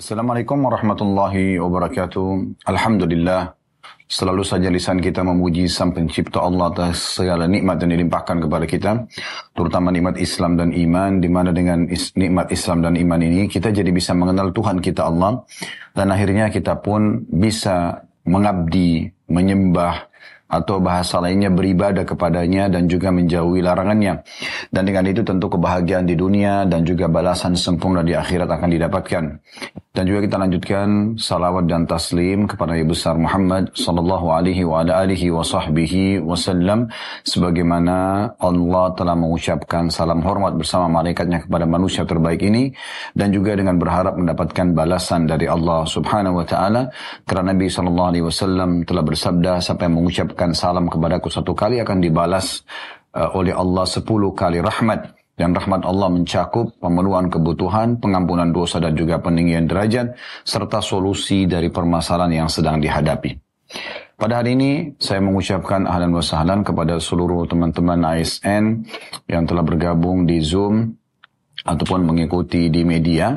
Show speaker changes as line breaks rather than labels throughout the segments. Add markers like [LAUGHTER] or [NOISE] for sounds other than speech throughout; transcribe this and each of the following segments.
Assalamualaikum warahmatullahi wabarakatuh. Alhamdulillah. Selalu saja lisan kita memuji Sang Pencipta Allah atas segala nikmat yang dilimpahkan kepada kita, terutama nikmat Islam dan iman, di mana dengan is nikmat Islam dan iman ini kita jadi bisa mengenal Tuhan kita Allah, dan akhirnya kita pun bisa mengabdi, menyembah, atau bahasa lainnya beribadah kepadanya dan juga menjauhi larangannya. Dan dengan itu tentu kebahagiaan di dunia dan juga balasan sempurna di akhirat akan didapatkan. Dan juga kita lanjutkan salawat dan taslim kepada Nabi besar Muhammad sallallahu alaihi wa ala alihi wa sahbihi wasallam sebagaimana Allah telah mengucapkan salam hormat bersama malaikatnya kepada manusia terbaik ini dan juga dengan berharap mendapatkan balasan dari Allah Subhanahu wa taala karena Nabi sallallahu alaihi wasallam telah bersabda siapa yang mengucapkan salam kepadaku satu kali akan dibalas uh, oleh Allah sepuluh kali rahmat dan rahmat Allah mencakup pemenuhan kebutuhan, pengampunan dosa dan juga peninggian derajat, serta solusi dari permasalahan yang sedang dihadapi. Pada hari ini saya mengucapkan ahlan wa sahlan kepada seluruh teman-teman ASN yang telah bergabung di Zoom ataupun mengikuti di media.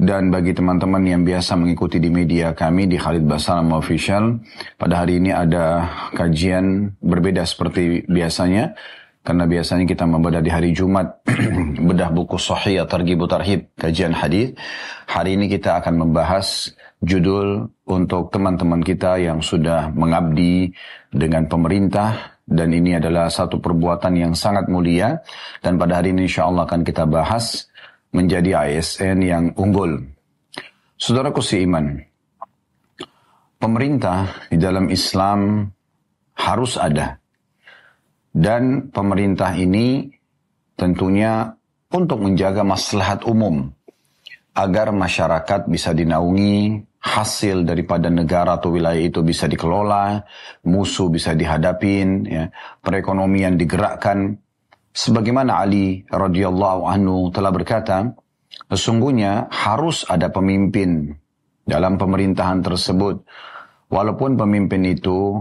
Dan bagi teman-teman yang biasa mengikuti di media kami di Khalid Basalam Official, pada hari ini ada kajian berbeda seperti biasanya. Karena biasanya kita membedah di hari Jumat [CLEARS THROAT] bedah buku Sahih Targhib Tarhib kajian hadis. Hari ini kita akan membahas judul untuk teman-teman kita yang sudah mengabdi dengan pemerintah. Dan ini adalah satu perbuatan yang sangat mulia. Dan pada hari ini insya Allah akan kita bahas menjadi ASN yang unggul. Saudaraku iman, pemerintah di dalam Islam harus ada dan pemerintah ini tentunya untuk menjaga maslahat umum agar masyarakat bisa dinaungi, hasil daripada negara atau wilayah itu bisa dikelola, musuh bisa dihadapin, ya, perekonomian digerakkan. Sebagaimana Ali radhiyallahu anhu telah berkata, sesungguhnya harus ada pemimpin dalam pemerintahan tersebut. Walaupun pemimpin itu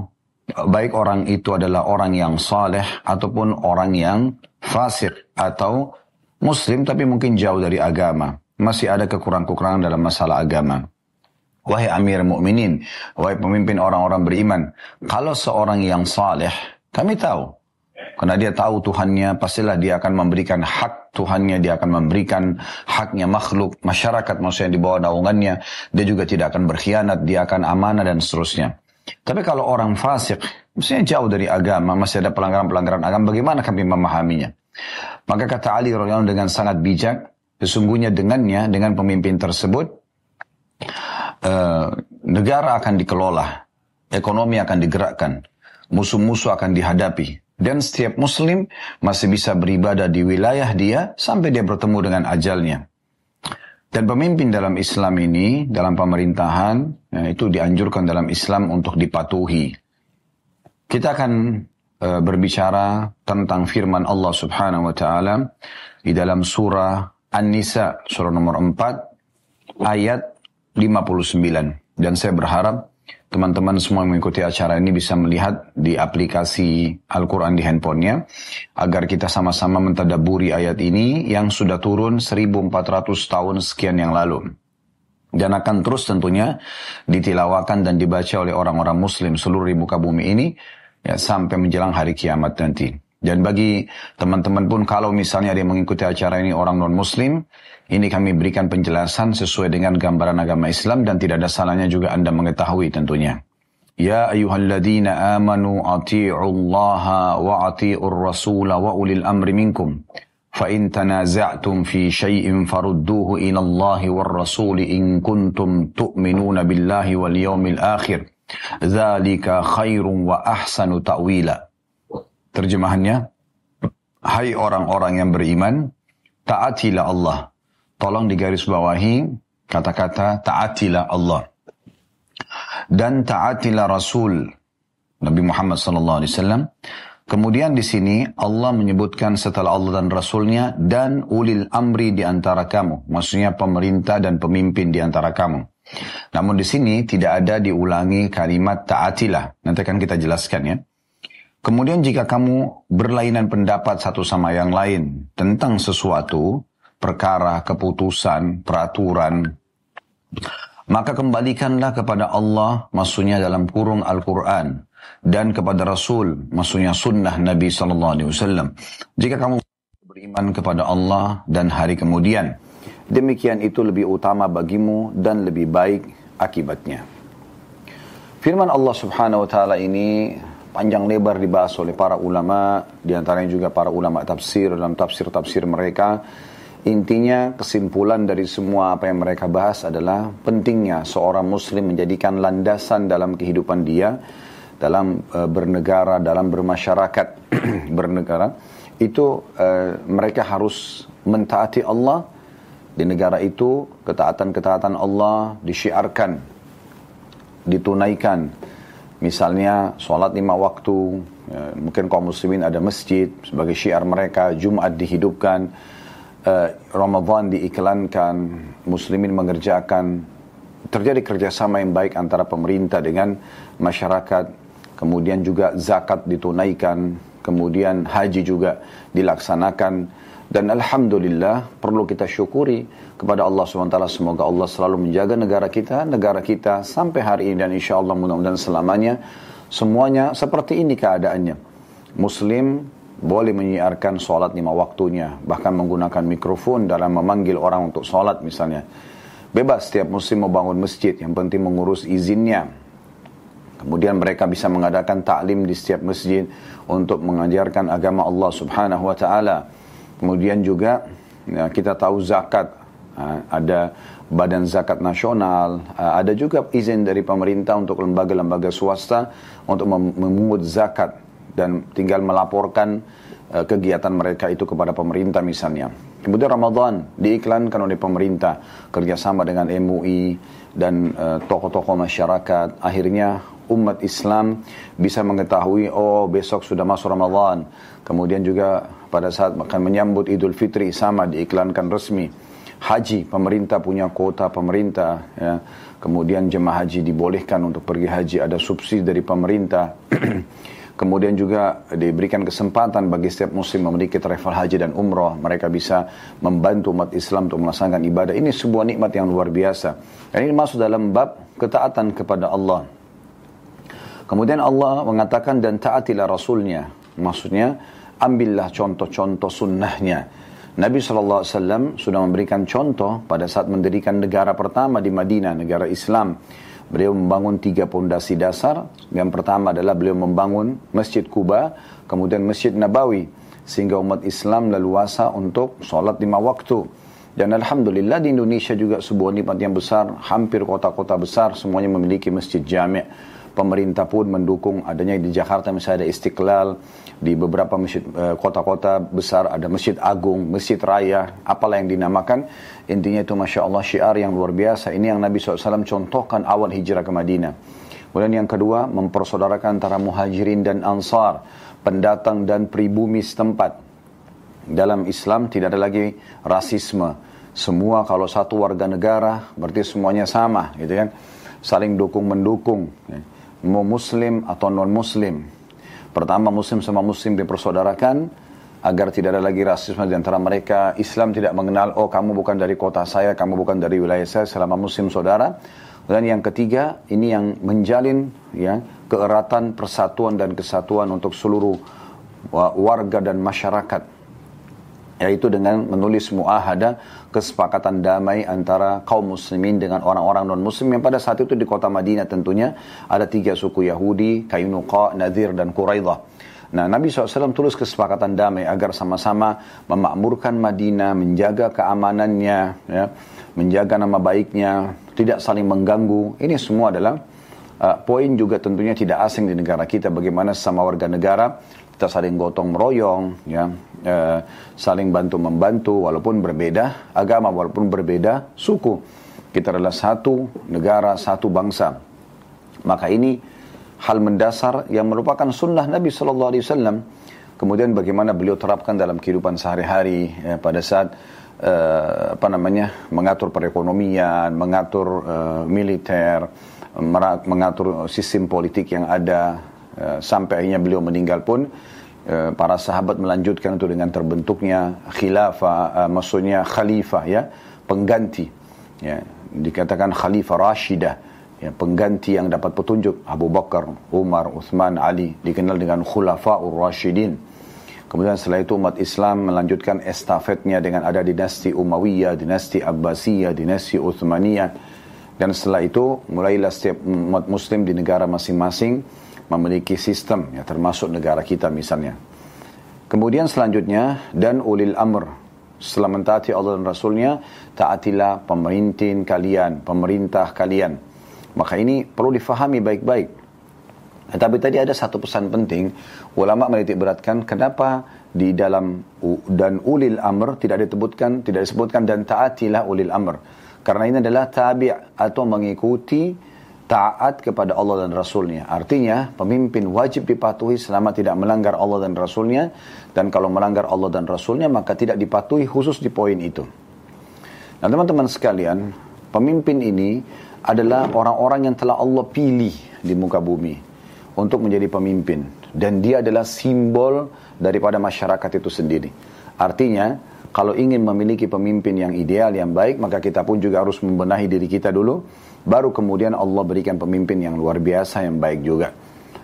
baik orang itu adalah orang yang saleh ataupun orang yang fasik atau muslim tapi mungkin jauh dari agama. Masih ada kekurangan-kekurangan dalam masalah agama. Wahai Amir Mukminin, wahai pemimpin orang-orang beriman, kalau seorang yang saleh, kami tahu karena dia tahu Tuhannya, pastilah dia akan memberikan hak Tuhannya, dia akan memberikan haknya makhluk, masyarakat maksudnya di bawah naungannya. Dia juga tidak akan berkhianat, dia akan amanah dan seterusnya. Tapi kalau orang fasik, maksudnya jauh dari agama, masih ada pelanggaran-pelanggaran agama, bagaimana kami memahaminya? Maka kata Ali radhiyallahu dengan sangat bijak, sesungguhnya dengannya, dengan pemimpin tersebut, uh, negara akan dikelola, ekonomi akan digerakkan, musuh-musuh akan dihadapi, dan setiap muslim masih bisa beribadah di wilayah dia sampai dia bertemu dengan ajalnya. Dan pemimpin dalam Islam ini, dalam pemerintahan, ya, itu dianjurkan dalam Islam untuk dipatuhi. Kita akan e, berbicara tentang firman Allah Subhanahu wa taala di dalam surah An-Nisa surah nomor 4 ayat 59 dan saya berharap teman-teman semua yang mengikuti acara ini bisa melihat di aplikasi Al-Quran di handphonenya agar kita sama-sama mentadaburi ayat ini yang sudah turun 1400 tahun sekian yang lalu dan akan terus tentunya ditilawakan dan dibaca oleh orang-orang muslim seluruh muka bumi ini ya, sampai menjelang hari kiamat nanti. Dan bagi teman-teman pun kalau misalnya dia mengikuti acara ini orang non-muslim, ini kami berikan penjelasan sesuai dengan gambaran agama Islam dan tidak ada salahnya juga Anda mengetahui tentunya. Ya ayyuhalladzina amanu ati'u Allah wa ati'ur rasul wa ulil amri minkum. Fa in tanaza'tum fi syai'in farudduhu ila Allah war rasul in kuntum tu'minuna billahi wal yawmil akhir. Dzalika Terjemahannya, Hai orang-orang yang beriman, taatilah Allah Tolong digarisbawahi kata-kata taatilah Allah. Dan taatilah Rasul Nabi Muhammad sallallahu alaihi wasallam. Kemudian di sini Allah menyebutkan setelah Allah dan Rasulnya dan ulil amri di antara kamu. Maksudnya pemerintah dan pemimpin di antara kamu. Namun di sini tidak ada diulangi kalimat taatilah. Nanti akan kita jelaskan ya. Kemudian jika kamu berlainan pendapat satu sama yang lain tentang sesuatu, perkara, keputusan, peraturan, Maka kembalikanlah kepada Allah, maksudnya dalam kurung Al-Quran. Dan kepada Rasul, maksudnya sunnah Nabi SAW. Jika kamu beriman kepada Allah dan hari kemudian. Demikian itu lebih utama bagimu dan lebih baik akibatnya. Firman Allah Subhanahu wa taala ini panjang lebar dibahas oleh para ulama, di antaranya juga para ulama tafsir dalam tafsir-tafsir mereka. Intinya kesimpulan dari semua apa yang mereka bahas adalah pentingnya seorang muslim menjadikan landasan dalam kehidupan dia dalam uh, bernegara, dalam bermasyarakat, [CLEARS THROAT] bernegara. Itu uh, mereka harus mentaati Allah. Di negara itu ketaatan-ketaatan Allah disyiarkan ditunaikan misalnya sholat lima waktu ya, mungkin kaum muslimin ada masjid sebagai syiar mereka Jumat dihidupkan uh, Ramadan diiklankan muslimin mengerjakan terjadi kerjasama yang baik antara pemerintah dengan masyarakat kemudian juga zakat ditunaikan kemudian haji juga dilaksanakan dan Alhamdulillah perlu kita syukuri kepada Allah SWT. Semoga Allah selalu menjaga negara kita, negara kita sampai hari ini dan insya Allah mudah-mudahan selamanya. Semuanya seperti ini keadaannya. Muslim boleh menyiarkan sholat lima waktunya, bahkan menggunakan mikrofon dalam memanggil orang untuk sholat misalnya. Bebas setiap muslim mau bangun masjid, yang penting mengurus izinnya. Kemudian mereka bisa mengadakan taklim di setiap masjid untuk mengajarkan agama Allah Subhanahu wa taala. Kemudian juga ya, kita tahu zakat, ada badan zakat nasional, ada juga izin dari pemerintah untuk lembaga-lembaga swasta untuk memungut zakat dan tinggal melaporkan kegiatan mereka itu kepada pemerintah misalnya. Kemudian Ramadan diiklankan oleh pemerintah kerjasama dengan MUI dan tokoh-tokoh masyarakat. Akhirnya umat Islam bisa mengetahui oh besok sudah masuk Ramadan. Kemudian juga pada saat akan menyambut Idul Fitri sama diiklankan resmi. Haji pemerintah punya kuota pemerintah ya. Kemudian jemaah haji dibolehkan untuk pergi haji ada subsidi dari pemerintah. [CLEARS THROAT] Kemudian juga diberikan kesempatan bagi setiap muslim memiliki travel haji dan umroh. Mereka bisa membantu umat Islam untuk melaksanakan ibadah. Ini sebuah nikmat yang luar biasa. Dan ini masuk dalam bab ketaatan kepada Allah. Kemudian Allah mengatakan dan taatilah Rasulnya. Maksudnya ambillah contoh-contoh sunnahnya. Nabi SAW sudah memberikan contoh pada saat mendirikan negara pertama di Madinah, negara Islam. Beliau membangun tiga pondasi dasar. Yang pertama adalah beliau membangun Masjid Kuba, kemudian Masjid Nabawi. Sehingga umat Islam leluasa untuk sholat lima waktu. Dan Alhamdulillah di Indonesia juga sebuah nikmat yang besar. Hampir kota-kota besar semuanya memiliki masjid jami' pemerintah pun mendukung adanya di Jakarta misalnya ada Istiqlal, di beberapa masjid eh, kota-kota besar ada Masjid Agung, Masjid Raya, apalah yang dinamakan. Intinya itu Masya Allah syiar yang luar biasa. Ini yang Nabi SAW contohkan awal hijrah ke Madinah. Kemudian yang kedua, mempersaudarakan antara muhajirin dan ansar, pendatang dan pribumi setempat. Dalam Islam tidak ada lagi rasisme. Semua kalau satu warga negara berarti semuanya sama, gitu kan? Saling dukung mendukung. Ya mau muslim atau non muslim. Pertama muslim sama muslim dipersaudarakan agar tidak ada lagi rasisme di antara mereka. Islam tidak mengenal oh kamu bukan dari kota saya, kamu bukan dari wilayah saya selama muslim saudara. Dan yang ketiga ini yang menjalin ya keeratan persatuan dan kesatuan untuk seluruh warga dan masyarakat yaitu dengan menulis muahada kesepakatan damai antara kaum muslimin dengan orang-orang non muslim yang pada saat itu di kota Madinah tentunya ada tiga suku Yahudi, Kainuqa, Nadir dan Quraidah. Nah, Nabi SAW tulis kesepakatan damai agar sama-sama memakmurkan Madinah, menjaga keamanannya, ya, menjaga nama baiknya, tidak saling mengganggu. Ini semua adalah uh, poin juga tentunya tidak asing di negara kita. Bagaimana sama warga negara kita saling gotong meroyong, ya, uh, saling bantu membantu walaupun berbeda agama walaupun berbeda suku. Kita adalah satu negara satu bangsa. Maka ini hal mendasar yang merupakan sunnah Nabi Shallallahu Alaihi Wasallam. Kemudian bagaimana beliau terapkan dalam kehidupan sehari-hari ya, pada saat uh, apa namanya mengatur perekonomian mengatur uh, militer mengatur sistem politik yang ada uh, sampai akhirnya beliau meninggal pun Eh, para sahabat melanjutkan itu dengan terbentuknya khilafah, uh, maksudnya khalifah ya, pengganti. Ya, dikatakan Khalifah Rashidah, ya, pengganti yang dapat petunjuk Abu Bakar, Umar, Uthman, Ali, dikenal dengan Khulafa'ur Rashidin. Kemudian setelah itu umat Islam melanjutkan estafetnya dengan ada dinasti Umayyah, dinasti Abbasiyah, dinasti Uthmaniyah. Dan setelah itu mulailah setiap umat muslim di negara masing-masing memiliki sistem, ya, termasuk negara kita misalnya. Kemudian selanjutnya, dan ulil amr, setelah mentaati Allah dan Rasulnya, taatilah pemimpin kalian, pemerintah kalian. Maka ini perlu difahami baik-baik. Tapi tadi ada satu pesan penting, ulama menitik beratkan kenapa di dalam dan ulil amr tidak disebutkan tidak disebutkan dan taatilah ulil amr. Karena ini adalah tabi' atau mengikuti taat kepada Allah dan Rasulnya. Artinya pemimpin wajib dipatuhi selama tidak melanggar Allah dan Rasulnya. Dan kalau melanggar Allah dan Rasulnya maka tidak dipatuhi khusus di poin itu. Nah teman-teman sekalian, pemimpin ini adalah orang-orang yang telah Allah pilih di muka bumi untuk menjadi pemimpin dan dia adalah simbol daripada masyarakat itu sendiri. Artinya, kalau ingin memiliki pemimpin yang ideal, yang baik, maka kita pun juga harus membenahi diri kita dulu, baru kemudian Allah berikan pemimpin yang luar biasa, yang baik juga.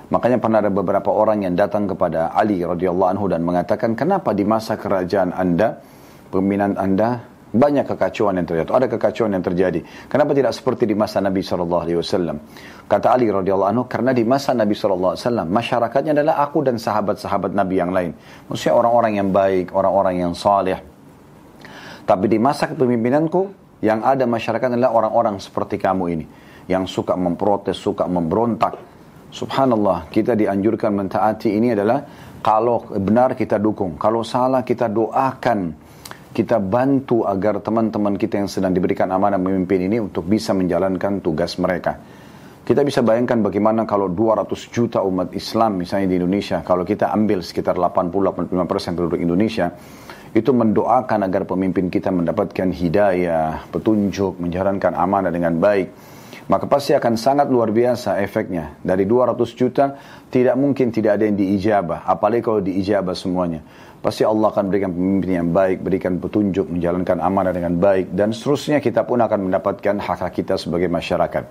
Makanya pernah ada beberapa orang yang datang kepada Ali radhiyallahu anhu dan mengatakan, kenapa di masa kerajaan anda, pemimpinan anda banyak kekacauan yang terjadi. Ada kekacauan yang terjadi. Kenapa tidak seperti di masa Nabi SAW? Kata Ali radhiyallahu anhu, karena di masa Nabi SAW, masyarakatnya adalah aku dan sahabat-sahabat Nabi yang lain. Maksudnya orang-orang yang baik, orang-orang yang saleh. Tapi di masa kepemimpinanku, yang ada masyarakat adalah orang-orang seperti kamu ini. Yang suka memprotes, suka memberontak. Subhanallah, kita dianjurkan mentaati ini adalah kalau benar kita dukung, kalau salah kita doakan kita bantu agar teman-teman kita yang sedang diberikan amanah memimpin ini untuk bisa menjalankan tugas mereka. Kita bisa bayangkan bagaimana kalau 200 juta umat Islam misalnya di Indonesia, kalau kita ambil sekitar 80-85% penduduk Indonesia, itu mendoakan agar pemimpin kita mendapatkan hidayah, petunjuk, menjalankan amanah dengan baik. Maka pasti akan sangat luar biasa efeknya. Dari 200 juta, tidak mungkin tidak ada yang diijabah. Apalagi kalau diijabah semuanya. Pasti Allah akan berikan pemimpin yang baik, berikan petunjuk, menjalankan amanah dengan baik, dan seterusnya kita pun akan mendapatkan hak-hak kita sebagai masyarakat.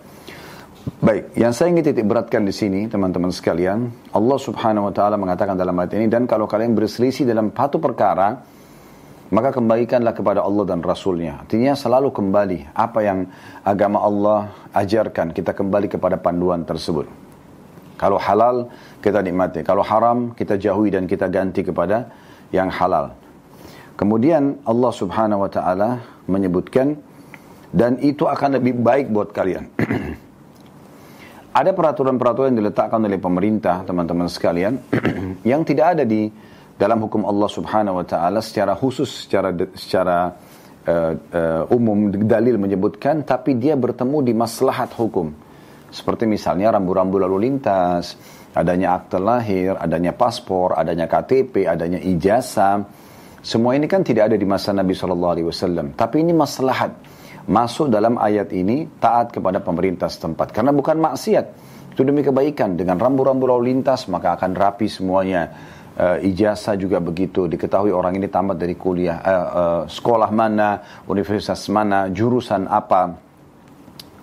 Baik, yang saya ingin titik beratkan di sini, teman-teman sekalian, Allah Subhanahu wa Ta'ala mengatakan dalam ayat ini, dan kalau kalian berselisih dalam satu perkara, maka kembalikanlah kepada Allah dan Rasulnya. Artinya selalu kembali apa yang agama Allah ajarkan, kita kembali kepada panduan tersebut. Kalau halal, kita nikmati. Kalau haram, kita jauhi dan kita ganti kepada yang halal. Kemudian Allah Subhanahu wa taala menyebutkan dan itu akan lebih baik buat kalian. [CLEARS THROAT] ada peraturan-peraturan yang diletakkan oleh pemerintah, teman-teman sekalian, [CLEARS THROAT] yang tidak ada di dalam hukum Allah Subhanahu wa taala secara khusus secara secara uh, uh, umum dalil menyebutkan tapi dia bertemu di maslahat hukum. Seperti misalnya rambu-rambu lalu lintas, adanya akte lahir, adanya paspor, adanya KTP, adanya ijazah. Semua ini kan tidak ada di masa Nabi Shallallahu Alaihi Wasallam. Tapi ini maslahat masuk dalam ayat ini taat kepada pemerintah setempat karena bukan maksiat itu demi kebaikan dengan rambu-rambu lalu lintas maka akan rapi semuanya uh, ijazah juga begitu. Diketahui orang ini tamat dari kuliah uh, uh, sekolah mana universitas mana jurusan apa.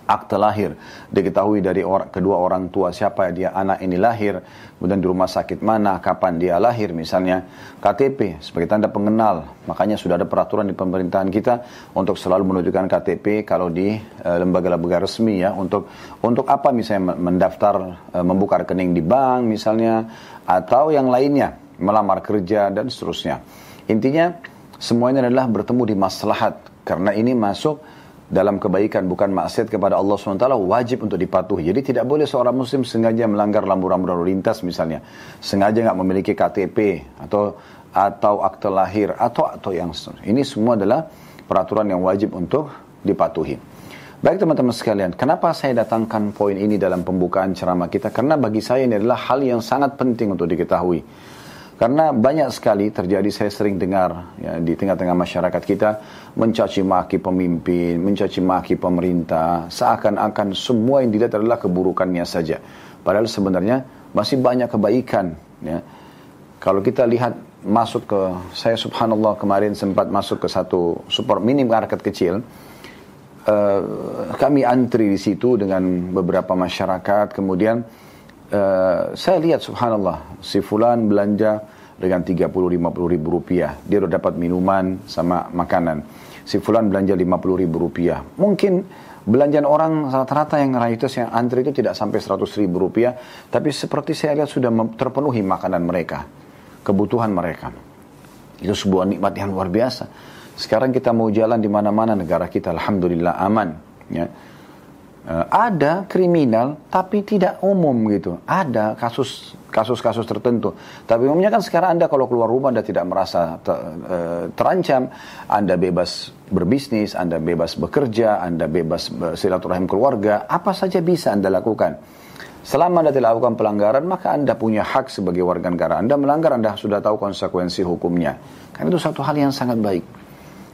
Akte lahir diketahui dari or kedua orang tua siapa dia anak ini lahir kemudian di rumah sakit mana kapan dia lahir misalnya. KTP sebagai tanda pengenal. Makanya sudah ada peraturan di pemerintahan kita untuk selalu menunjukkan KTP kalau di lembaga-lembaga resmi ya untuk untuk apa misalnya mendaftar uh, membuka rekening di bank misalnya atau yang lainnya melamar kerja dan seterusnya intinya semuanya adalah bertemu di maslahat karena ini masuk dalam kebaikan bukan maksiat kepada Allah SWT wajib untuk dipatuhi. Jadi tidak boleh seorang muslim sengaja melanggar lampu-lampu lalu lintas misalnya. Sengaja nggak memiliki KTP atau atau akte lahir atau atau yang ini semua adalah peraturan yang wajib untuk dipatuhi. Baik teman-teman sekalian, kenapa saya datangkan poin ini dalam pembukaan ceramah kita? Karena bagi saya ini adalah hal yang sangat penting untuk diketahui. Karena banyak sekali terjadi saya sering dengar ya, di tengah-tengah masyarakat kita mencaci maki pemimpin, mencaci maki pemerintah, seakan-akan semua yang dilihat adalah keburukannya saja. Padahal sebenarnya masih banyak kebaikan. Ya. Kalau kita lihat masuk ke, saya subhanallah kemarin sempat masuk ke satu super mini market kecil, uh, kami antri di situ dengan beberapa masyarakat. Kemudian uh, saya lihat subhanallah si fulan belanja dengan 30-50 ribu rupiah. Dia udah dapat minuman sama makanan. Si fulan belanja 50 ribu rupiah. Mungkin belanjaan orang rata-rata yang itu yang antri itu tidak sampai 100 ribu rupiah. Tapi seperti saya lihat sudah terpenuhi makanan mereka. Kebutuhan mereka. Itu sebuah nikmat yang luar biasa. Sekarang kita mau jalan di mana-mana negara kita, alhamdulillah aman. Ya. Uh, ada kriminal tapi tidak umum gitu. Ada kasus kasus-kasus tertentu. Tapi umumnya kan sekarang Anda kalau keluar rumah Anda tidak merasa uh, terancam, Anda bebas berbisnis, Anda bebas bekerja, Anda bebas silaturahim keluarga, apa saja bisa Anda lakukan. Selama Anda tidak lakukan pelanggaran, maka Anda punya hak sebagai warga negara. Anda melanggar, Anda sudah tahu konsekuensi hukumnya. Kan itu satu hal yang sangat baik.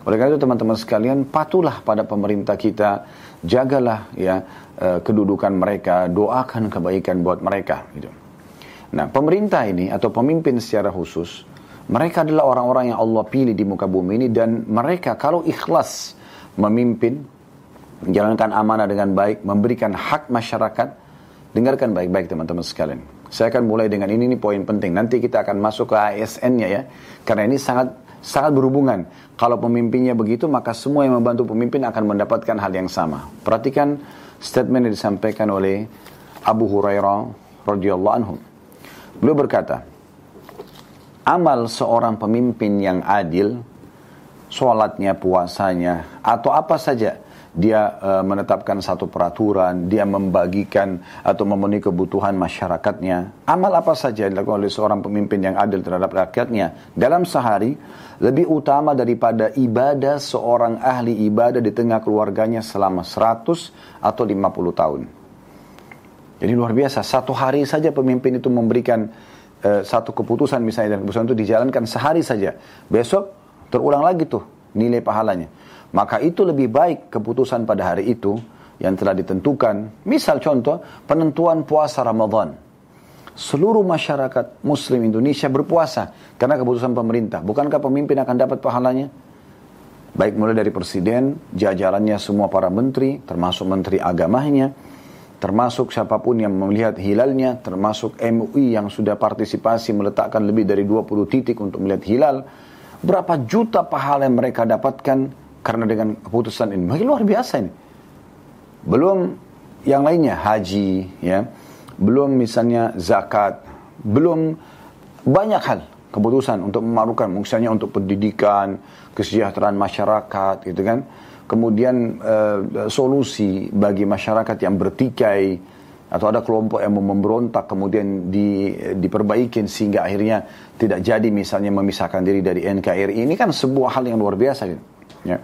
Oleh karena itu teman-teman sekalian, patulah pada pemerintah kita, jagalah ya eh, kedudukan mereka, doakan kebaikan buat mereka. Gitu. Nah, pemerintah ini atau pemimpin secara khusus, mereka adalah orang-orang yang Allah pilih di muka bumi ini dan mereka kalau ikhlas memimpin, menjalankan amanah dengan baik, memberikan hak masyarakat, dengarkan baik-baik teman-teman sekalian. Saya akan mulai dengan ini, ini poin penting. Nanti kita akan masuk ke ASN-nya ya, karena ini sangat sangat berhubungan. Kalau pemimpinnya begitu, maka semua yang membantu pemimpin akan mendapatkan hal yang sama. Perhatikan statement yang disampaikan oleh Abu Hurairah radhiyallahu anhu. Beliau berkata, amal seorang pemimpin yang adil, sholatnya, puasanya, atau apa saja dia uh, menetapkan satu peraturan, dia membagikan atau memenuhi kebutuhan masyarakatnya. Amal apa saja dilakukan oleh seorang pemimpin yang adil terhadap rakyatnya dalam sehari lebih utama daripada ibadah seorang ahli ibadah di tengah keluarganya selama 100 atau 50 tahun. Jadi luar biasa, satu hari saja pemimpin itu memberikan uh, satu keputusan misalnya dan keputusan itu dijalankan sehari saja. Besok terulang lagi tuh nilai pahalanya maka itu lebih baik keputusan pada hari itu yang telah ditentukan. Misal contoh, penentuan puasa Ramadan. Seluruh masyarakat muslim Indonesia berpuasa karena keputusan pemerintah. Bukankah pemimpin akan dapat pahalanya? Baik mulai dari presiden, jajarannya semua para menteri, termasuk menteri agamanya, termasuk siapa pun yang melihat hilalnya, termasuk MUI yang sudah partisipasi meletakkan lebih dari 20 titik untuk melihat hilal. Berapa juta pahala yang mereka dapatkan karena dengan keputusan ini makin luar biasa ini. Belum yang lainnya haji ya. Belum misalnya zakat, belum banyak hal keputusan untuk memarukan misalnya untuk pendidikan, kesejahteraan masyarakat gitu kan. Kemudian uh, solusi bagi masyarakat yang bertikai atau ada kelompok yang mau memberontak kemudian di, diperbaikin sehingga akhirnya tidak jadi misalnya memisahkan diri dari NKRI ini kan sebuah hal yang luar biasa gitu. Ya.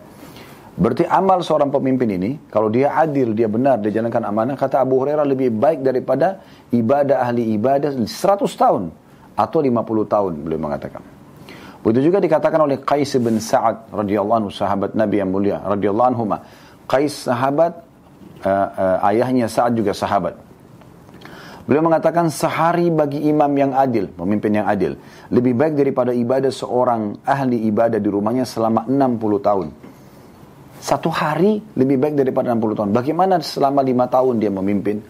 Berarti amal seorang pemimpin ini, kalau dia adil, dia benar, dia jalankan amanah, kata Abu Hurairah lebih baik daripada ibadah ahli ibadah 100 tahun atau 50 tahun, beliau mengatakan. Begitu juga dikatakan oleh Qais bin Sa'ad radhiyallahu anhu sahabat Nabi yang mulia radhiyallahu anhu. Qais sahabat uh, uh, ayahnya Sa'ad juga sahabat. Beliau mengatakan sehari bagi imam yang adil, pemimpin yang adil, lebih baik daripada ibadah seorang ahli ibadah di rumahnya selama 60 tahun. Satu hari lebih baik daripada 60 tahun. Bagaimana selama lima tahun dia memimpin?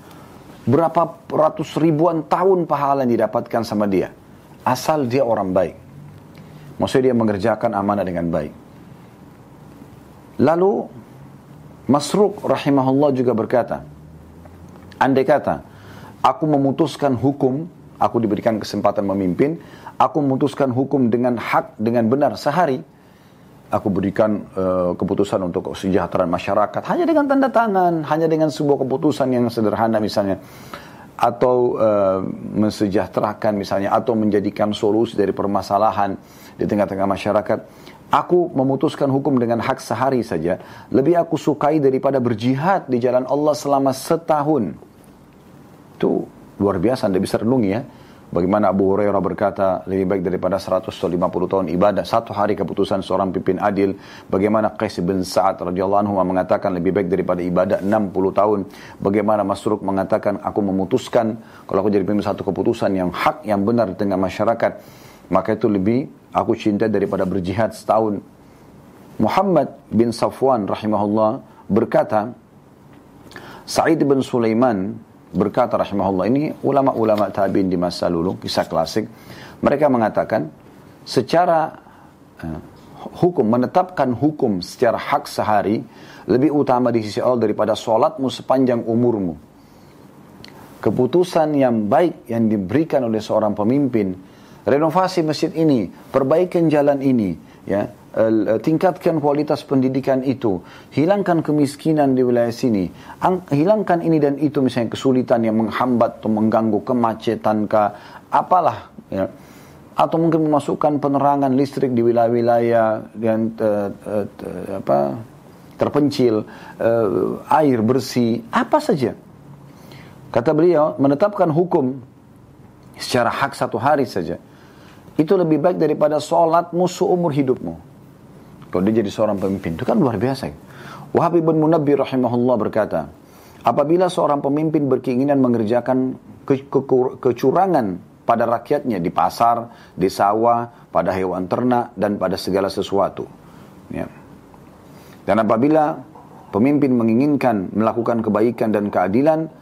Berapa ratus ribuan tahun pahala yang didapatkan sama dia. Asal dia orang baik. Maksudnya dia mengerjakan amanah dengan baik. Lalu Masruk rahimahullah juga berkata, andai kata, aku memutuskan hukum, aku diberikan kesempatan memimpin, aku memutuskan hukum dengan hak, dengan benar sehari, aku berikan uh, keputusan untuk kesejahteraan masyarakat. Hanya dengan tanda tangan, hanya dengan sebuah keputusan yang sederhana misalnya. Atau uh, mensejahterakan misalnya atau menjadikan solusi dari permasalahan di tengah-tengah masyarakat. Aku memutuskan hukum dengan hak sehari saja, lebih aku sukai daripada berjihad di jalan Allah selama setahun. Itu luar biasa, Anda bisa renungi ya Bagaimana Abu Hurairah berkata lebih baik daripada 150 tahun ibadah. Satu hari keputusan seorang pimpin adil. Bagaimana Qais bin Sa'ad radhiyallahu anhu mengatakan lebih baik daripada ibadah 60 tahun. Bagaimana Masruk mengatakan aku memutuskan kalau aku jadi pimpin satu keputusan yang hak yang benar di tengah masyarakat. Maka itu lebih aku cinta daripada berjihad setahun. Muhammad bin Safwan rahimahullah berkata, Sa'id bin Sulaiman berkata rahimahullah ini ulama-ulama tabi'in di masa lalu kisah klasik mereka mengatakan secara uh, hukum menetapkan hukum secara hak sehari lebih utama di sisi Allah daripada sholatmu sepanjang umurmu. Keputusan yang baik yang diberikan oleh seorang pemimpin renovasi masjid ini perbaikan jalan ini ya tingkatkan kualitas pendidikan itu, hilangkan kemiskinan di wilayah sini, hilangkan ini dan itu misalnya kesulitan yang menghambat atau mengganggu kemacetan kah, apalah ya. Atau mungkin memasukkan penerangan listrik di wilayah-wilayah yang uh, uh, apa terpencil, uh, air bersih, apa saja. Kata beliau, menetapkan hukum secara hak satu hari saja. Itu lebih baik daripada sholatmu seumur hidupmu. Kalau dia jadi seorang pemimpin, itu kan luar biasa. Wahab ibn Munabbir rahimahullah berkata, apabila seorang pemimpin berkeinginan mengerjakan ke ke kecurangan pada rakyatnya di pasar, di sawah, pada hewan ternak, dan pada segala sesuatu. Ya. Dan apabila pemimpin menginginkan melakukan kebaikan dan keadilan,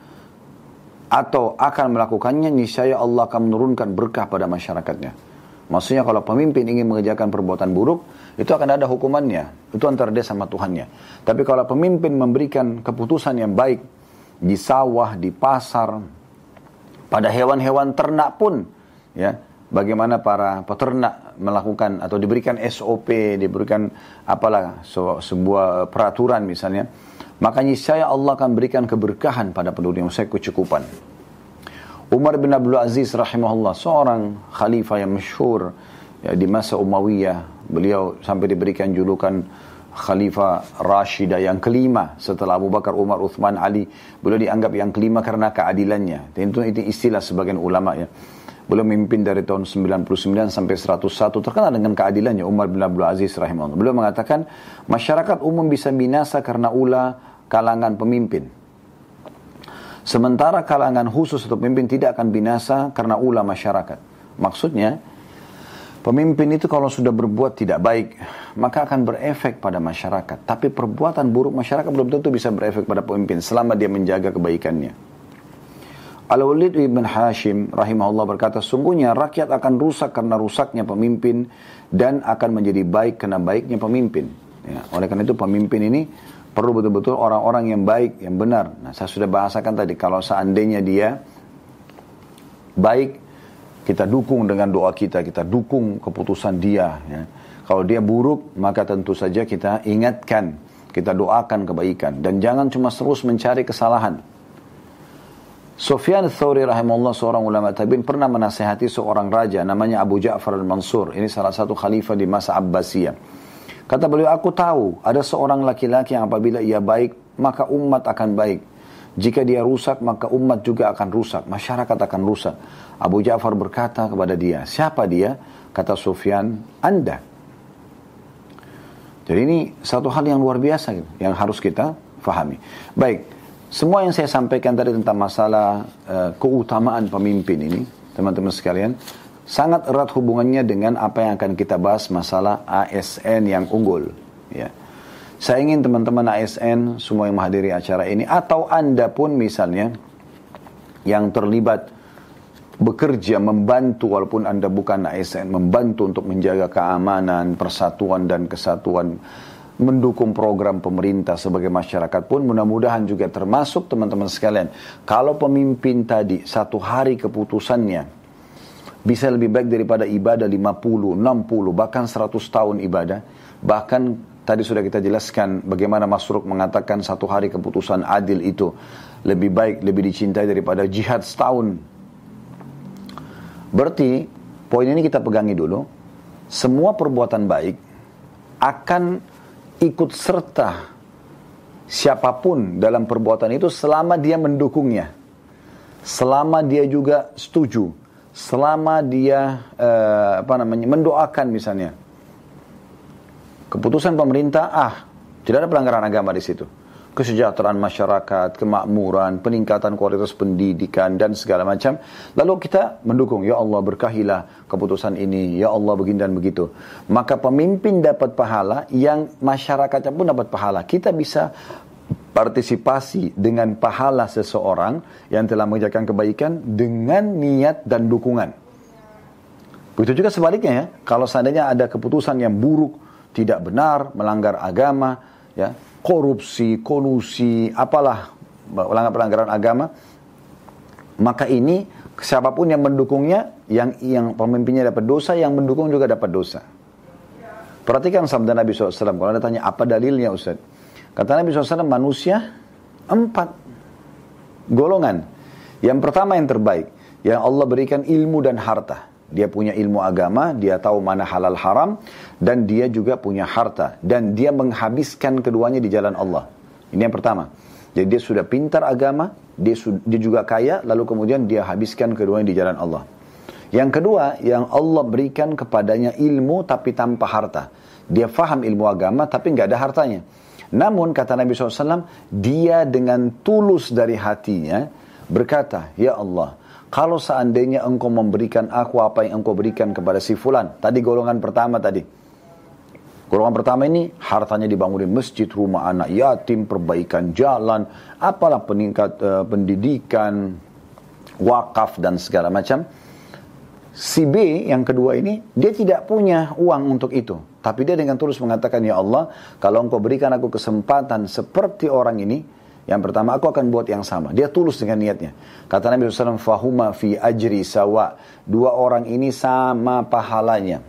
atau akan melakukannya, niscaya Allah akan menurunkan berkah pada masyarakatnya. Maksudnya kalau pemimpin ingin mengerjakan perbuatan buruk, itu akan ada hukumannya. Itu antara dia sama Tuhannya. Tapi kalau pemimpin memberikan keputusan yang baik di sawah, di pasar, pada hewan-hewan ternak pun, ya, bagaimana para peternak melakukan atau diberikan SOP, diberikan apalah sebuah peraturan misalnya, makanya saya Allah akan berikan keberkahan pada penduduk yang saya kecukupan. Umar bin Abdul Aziz rahimahullah seorang khalifah yang masyhur ya, di masa Umayyah Beliau sampai diberikan julukan Khalifah Rashidah yang kelima setelah Abu Bakar, Umar, Uthman, Ali. Beliau dianggap yang kelima karena keadilannya. Dan itu, itu istilah sebagian ulama ya. Beliau memimpin dari tahun 99 sampai 101 terkenal dengan keadilannya Umar bin Abdul Aziz rahimahullah. Beliau mengatakan masyarakat umum bisa binasa karena ulah kalangan pemimpin. Sementara kalangan khusus atau pemimpin tidak akan binasa karena ulah masyarakat. Maksudnya Pemimpin itu kalau sudah berbuat tidak baik, maka akan berefek pada masyarakat. Tapi perbuatan buruk masyarakat belum tentu bisa berefek pada pemimpin selama dia menjaga kebaikannya. Al-Walid ibn Hashim rahimahullah berkata, sungguhnya rakyat akan rusak karena rusaknya pemimpin dan akan menjadi baik karena baiknya pemimpin. Ya, oleh karena itu pemimpin ini perlu betul-betul orang-orang yang baik, yang benar. Nah, saya sudah bahasakan tadi, kalau seandainya dia baik, kita dukung dengan doa kita, kita dukung keputusan dia. Ya. Kalau dia buruk, maka tentu saja kita ingatkan, kita doakan kebaikan. Dan jangan cuma terus mencari kesalahan. Sufyan Thawri rahimahullah seorang ulama tabi'in pernah menasehati seorang raja namanya Abu Ja'far al-Mansur. Ini salah satu khalifah di masa Abbasiyah. Kata beliau, aku tahu ada seorang laki-laki yang apabila ia baik, maka umat akan baik. Jika dia rusak, maka umat juga akan rusak. Masyarakat akan rusak. Abu Ja'far berkata kepada dia, siapa dia? Kata Sufyan, Anda. Jadi ini satu hal yang luar biasa gitu, yang harus kita fahami. Baik, semua yang saya sampaikan tadi tentang masalah uh, keutamaan pemimpin ini, teman-teman sekalian, sangat erat hubungannya dengan apa yang akan kita bahas masalah ASN yang unggul. Ya. Saya ingin teman-teman ASN semua yang menghadiri acara ini atau Anda pun misalnya yang terlibat bekerja membantu walaupun Anda bukan ASN membantu untuk menjaga keamanan, persatuan dan kesatuan mendukung program pemerintah sebagai masyarakat pun mudah-mudahan juga termasuk teman-teman sekalian kalau pemimpin tadi satu hari keputusannya bisa lebih baik daripada ibadah 50, 60 bahkan 100 tahun ibadah bahkan tadi sudah kita jelaskan bagaimana Masruk mengatakan satu hari keputusan adil itu lebih baik, lebih dicintai daripada jihad setahun Berarti poin ini kita pegangi dulu. Semua perbuatan baik akan ikut serta siapa pun dalam perbuatan itu selama dia mendukungnya. Selama dia juga setuju. Selama dia uh, apa namanya mendoakan misalnya. Keputusan pemerintah ah tidak ada pelanggaran agama di situ kesejahteraan masyarakat, kemakmuran, peningkatan kualitas pendidikan dan segala macam. Lalu kita mendukung, ya Allah berkahilah keputusan ini, ya Allah begini dan begitu. Maka pemimpin dapat pahala, yang masyarakatnya pun dapat pahala. Kita bisa partisipasi dengan pahala seseorang yang telah mengerjakan kebaikan dengan niat dan dukungan. Begitu juga sebaliknya ya, kalau seandainya ada keputusan yang buruk, tidak benar, melanggar agama, ya, korupsi, kolusi, apalah pelanggaran agama, maka ini siapa pun yang mendukungnya, yang yang pemimpinnya dapat dosa, yang mendukung juga dapat dosa. Perhatikan sabda Nabi SAW, kalau anda tanya apa dalilnya Ustaz? Kata Nabi SAW, manusia empat golongan. Yang pertama yang terbaik, yang Allah berikan ilmu dan harta. Dia punya ilmu agama, dia tahu mana halal haram, dan dia juga punya harta. Dan dia menghabiskan keduanya di jalan Allah. Ini yang pertama. Jadi dia sudah pintar agama, dia, dia juga kaya, lalu kemudian dia habiskan keduanya di jalan Allah. Yang kedua, yang Allah berikan kepadanya ilmu tapi tanpa harta. Dia faham ilmu agama tapi nggak ada hartanya. Namun kata Nabi SAW, dia dengan tulus dari hatinya berkata, Ya Allah, kalau seandainya engkau memberikan aku apa yang engkau berikan kepada si fulan. Tadi golongan pertama tadi. Golongan pertama ini hartanya dibangunin masjid, rumah anak yatim, perbaikan jalan, apalah peningkat uh, pendidikan, wakaf dan segala macam. Si B yang kedua ini, dia tidak punya uang untuk itu. Tapi dia dengan tulus mengatakan, Ya Allah, kalau engkau berikan aku kesempatan seperti orang ini, yang pertama aku akan buat yang sama. Dia tulus dengan niatnya. Kata Nabi SAW, Fahuma fi ajri sawa. Dua orang ini sama pahalanya.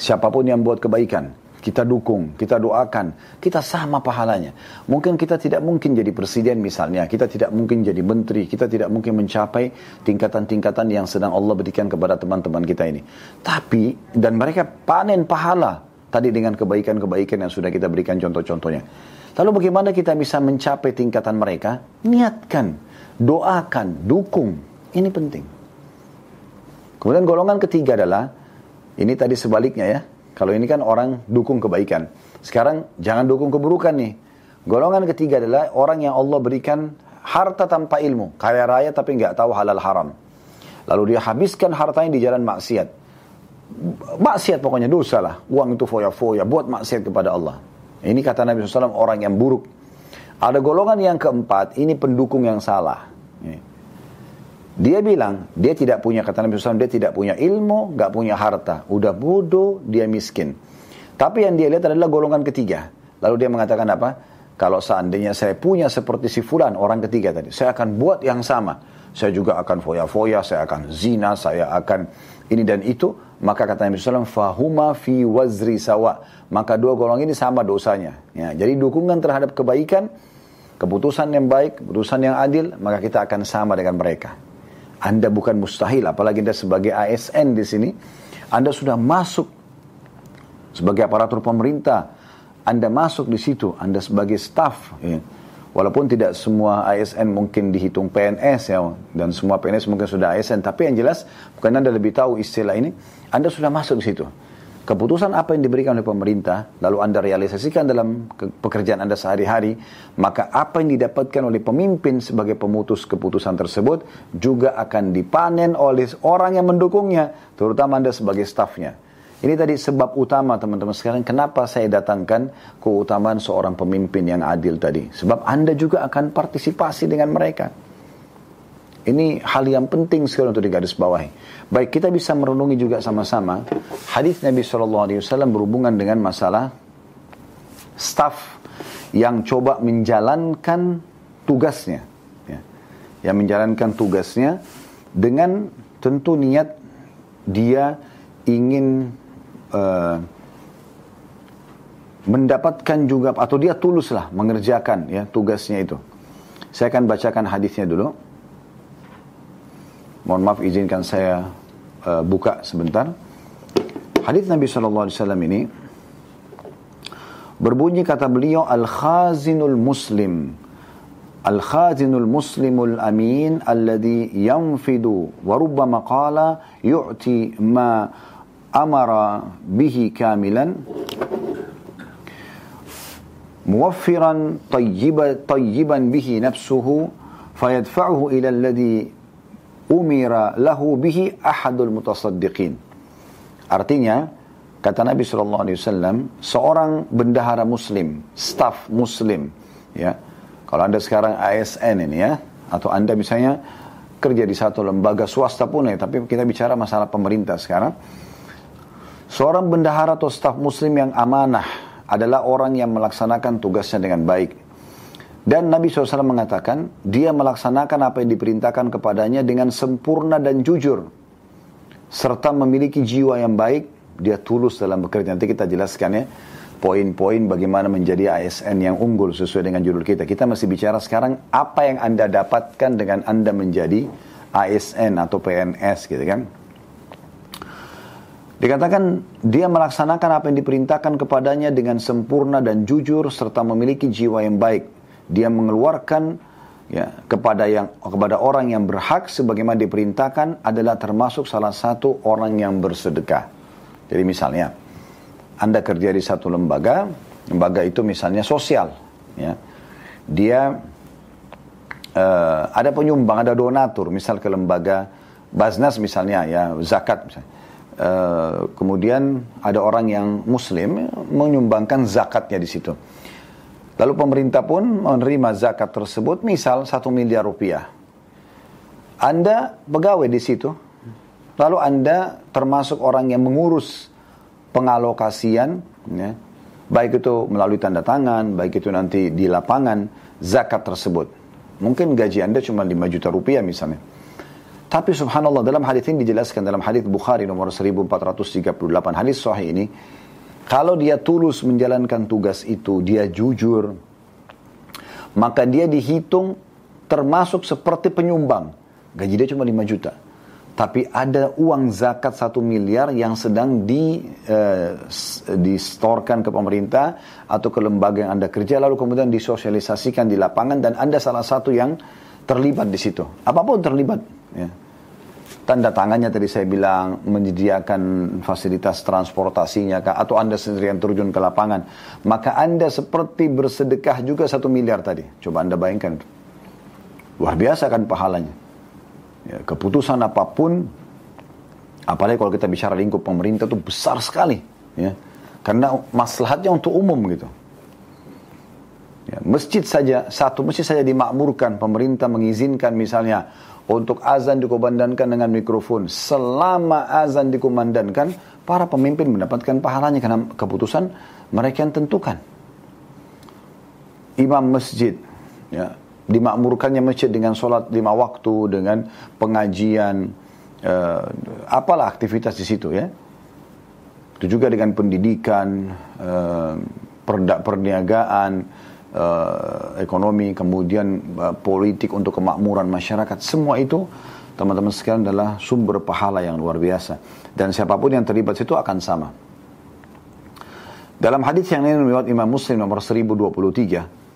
Siapa pun yang buat kebaikan, kita dukung, kita doakan, kita sama pahalanya. Mungkin kita tidak mungkin jadi presiden misalnya, kita tidak mungkin jadi menteri, kita tidak mungkin mencapai tingkatan-tingkatan yang sedang Allah berikan kepada teman-teman kita ini. Tapi, dan mereka panen pahala tadi dengan kebaikan-kebaikan yang sudah kita berikan contoh-contohnya. Lalu bagaimana kita bisa mencapai tingkatan mereka? Niatkan, doakan, dukung. Ini penting. Kemudian golongan ketiga adalah, ini tadi sebaliknya ya, kalau ini kan orang dukung kebaikan. Sekarang jangan dukung keburukan nih. Golongan ketiga adalah orang yang Allah berikan harta tanpa ilmu. Kaya raya tapi nggak tahu halal haram. Lalu dia habiskan hartanya di jalan maksiat. Maksiat pokoknya dosa lah. Uang itu foya-foya. Buat maksiat kepada Allah. Ini kata Nabi SAW orang yang buruk. Ada golongan yang keempat. Ini pendukung yang salah. Dia bilang, dia tidak punya, kata Nabi SAW, dia tidak punya ilmu, gak punya harta. Udah bodoh, dia miskin. Tapi yang dia lihat adalah golongan ketiga. Lalu dia mengatakan apa? Kalau seandainya saya punya seperti si fulan, orang ketiga tadi, saya akan buat yang sama. Saya juga akan foya-foya, saya akan zina, saya akan ini dan itu. Maka kata Nabi SAW, fahuma fi wazri sawa. Maka dua golongan ini sama dosanya. Ya, jadi dukungan terhadap kebaikan, keputusan yang baik, keputusan yang adil, maka kita akan sama dengan mereka. Anda bukan mustahil, apalagi Anda sebagai ASN di sini, Anda sudah masuk sebagai aparatur pemerintah, Anda masuk di situ, Anda sebagai staff, ya. walaupun tidak semua ASN mungkin dihitung PNS ya, dan semua PNS mungkin sudah ASN, tapi yang jelas bukan Anda lebih tahu istilah ini, Anda sudah masuk di situ keputusan apa yang diberikan oleh pemerintah, lalu Anda realisasikan dalam pekerjaan Anda sehari-hari, maka apa yang didapatkan oleh pemimpin sebagai pemutus keputusan tersebut juga akan dipanen oleh orang yang mendukungnya, terutama Anda sebagai stafnya. Ini tadi sebab utama teman-teman sekarang kenapa saya datangkan keutamaan seorang pemimpin yang adil tadi. Sebab Anda juga akan partisipasi dengan mereka. Ini hal yang penting sekali untuk digarisbawahi. Baik, kita bisa merenungi juga sama-sama hadis Nabi SAW berhubungan dengan masalah staff yang coba menjalankan tugasnya. Ya. Yang menjalankan tugasnya dengan tentu niat dia ingin uh, mendapatkan juga atau dia tuluslah mengerjakan ya tugasnya itu. Saya akan bacakan hadisnya dulu. Mohon maaf izinkan saya uh, buka sebentar. Hadis Nabi SAW ini berbunyi kata beliau al-khazinul muslim al-khazinul muslimul amin alladhi yanfidu wa rubbama qala yu'ti ma amara bihi kamilan موفرا طيبا طيبا به نفسه فيدفعه إلى الذي umira lahu bihi ahadul mutasaddiqin. Artinya, kata Nabi SAW, seorang bendahara muslim, staf muslim, ya, Kalau Anda sekarang ASN ini ya, atau Anda misalnya kerja di satu lembaga swasta pun ya, tapi kita bicara masalah pemerintah sekarang. Seorang bendahara atau staf muslim yang amanah adalah orang yang melaksanakan tugasnya dengan baik. Dan Nabi SAW mengatakan, dia melaksanakan apa yang diperintahkan kepadanya dengan sempurna dan jujur. Serta memiliki jiwa yang baik, dia tulus dalam bekerja. Nanti kita jelaskan ya, poin-poin bagaimana menjadi ASN yang unggul sesuai dengan judul kita. Kita masih bicara sekarang apa yang Anda dapatkan dengan Anda menjadi ASN atau PNS gitu kan. Dikatakan dia melaksanakan apa yang diperintahkan kepadanya dengan sempurna dan jujur serta memiliki jiwa yang baik. Dia mengeluarkan ya kepada yang kepada orang yang berhak sebagaimana diperintahkan adalah termasuk salah satu orang yang bersedekah. Jadi misalnya anda kerja di satu lembaga, lembaga itu misalnya sosial, ya. Dia uh, ada penyumbang, ada donatur, misal ke lembaga Basnas misalnya, ya zakat misalnya. Uh, kemudian ada orang yang muslim menyumbangkan zakatnya di situ. Lalu pemerintah pun menerima zakat tersebut, misal satu miliar rupiah. Anda pegawai di situ, lalu Anda termasuk orang yang mengurus pengalokasian, ya, baik itu melalui tanda tangan, baik itu nanti di lapangan, zakat tersebut. Mungkin gaji Anda cuma 5 juta rupiah misalnya. Tapi subhanallah dalam hadis ini dijelaskan dalam hadis Bukhari nomor 1438 hadis sahih ini kalau dia tulus menjalankan tugas itu, dia jujur, maka dia dihitung termasuk seperti penyumbang. Gaji dia cuma 5 juta tapi ada uang zakat satu miliar yang sedang di uh, distorkan ke pemerintah atau ke lembaga yang anda kerja lalu kemudian disosialisasikan di lapangan dan anda salah satu yang terlibat di situ apa pun terlibat ya. Tanda tangannya tadi saya bilang menyediakan fasilitas transportasinya kah, atau anda sendiri yang terjun ke lapangan? Maka anda seperti bersedekah juga satu miliar tadi. Coba anda bayangkan. Luar biasa kan pahalanya. Ya, keputusan apa pun, apalagi kalau kita bicara lingkup pemerintah itu besar sekali, ya, karena maslahatnya untuk umum gitu. Ya, masjid saja, satu masjid saja dimakmurkan, pemerintah mengizinkan misalnya untuk azan dikumandangkan dengan mikrofon. Selama azan dikumandangkan, para pemimpin mendapatkan pahalanya karena keputusan mereka yang tentukan. Imam masjid, ya, dimakmurkannya masjid dengan sholat lima waktu, dengan pengajian, uh, apalah aktivitas di situ ya. Itu juga dengan pendidikan, uh, perda, perniagaan, uh, ekonomi, kemudian uh, politik untuk kemakmuran masyarakat. Semua itu teman-teman sekalian adalah sumber pahala yang luar biasa. Dan siapa pun yang terlibat situ akan sama. Dalam hadis yang ini riwayat Imam Muslim nomor 1023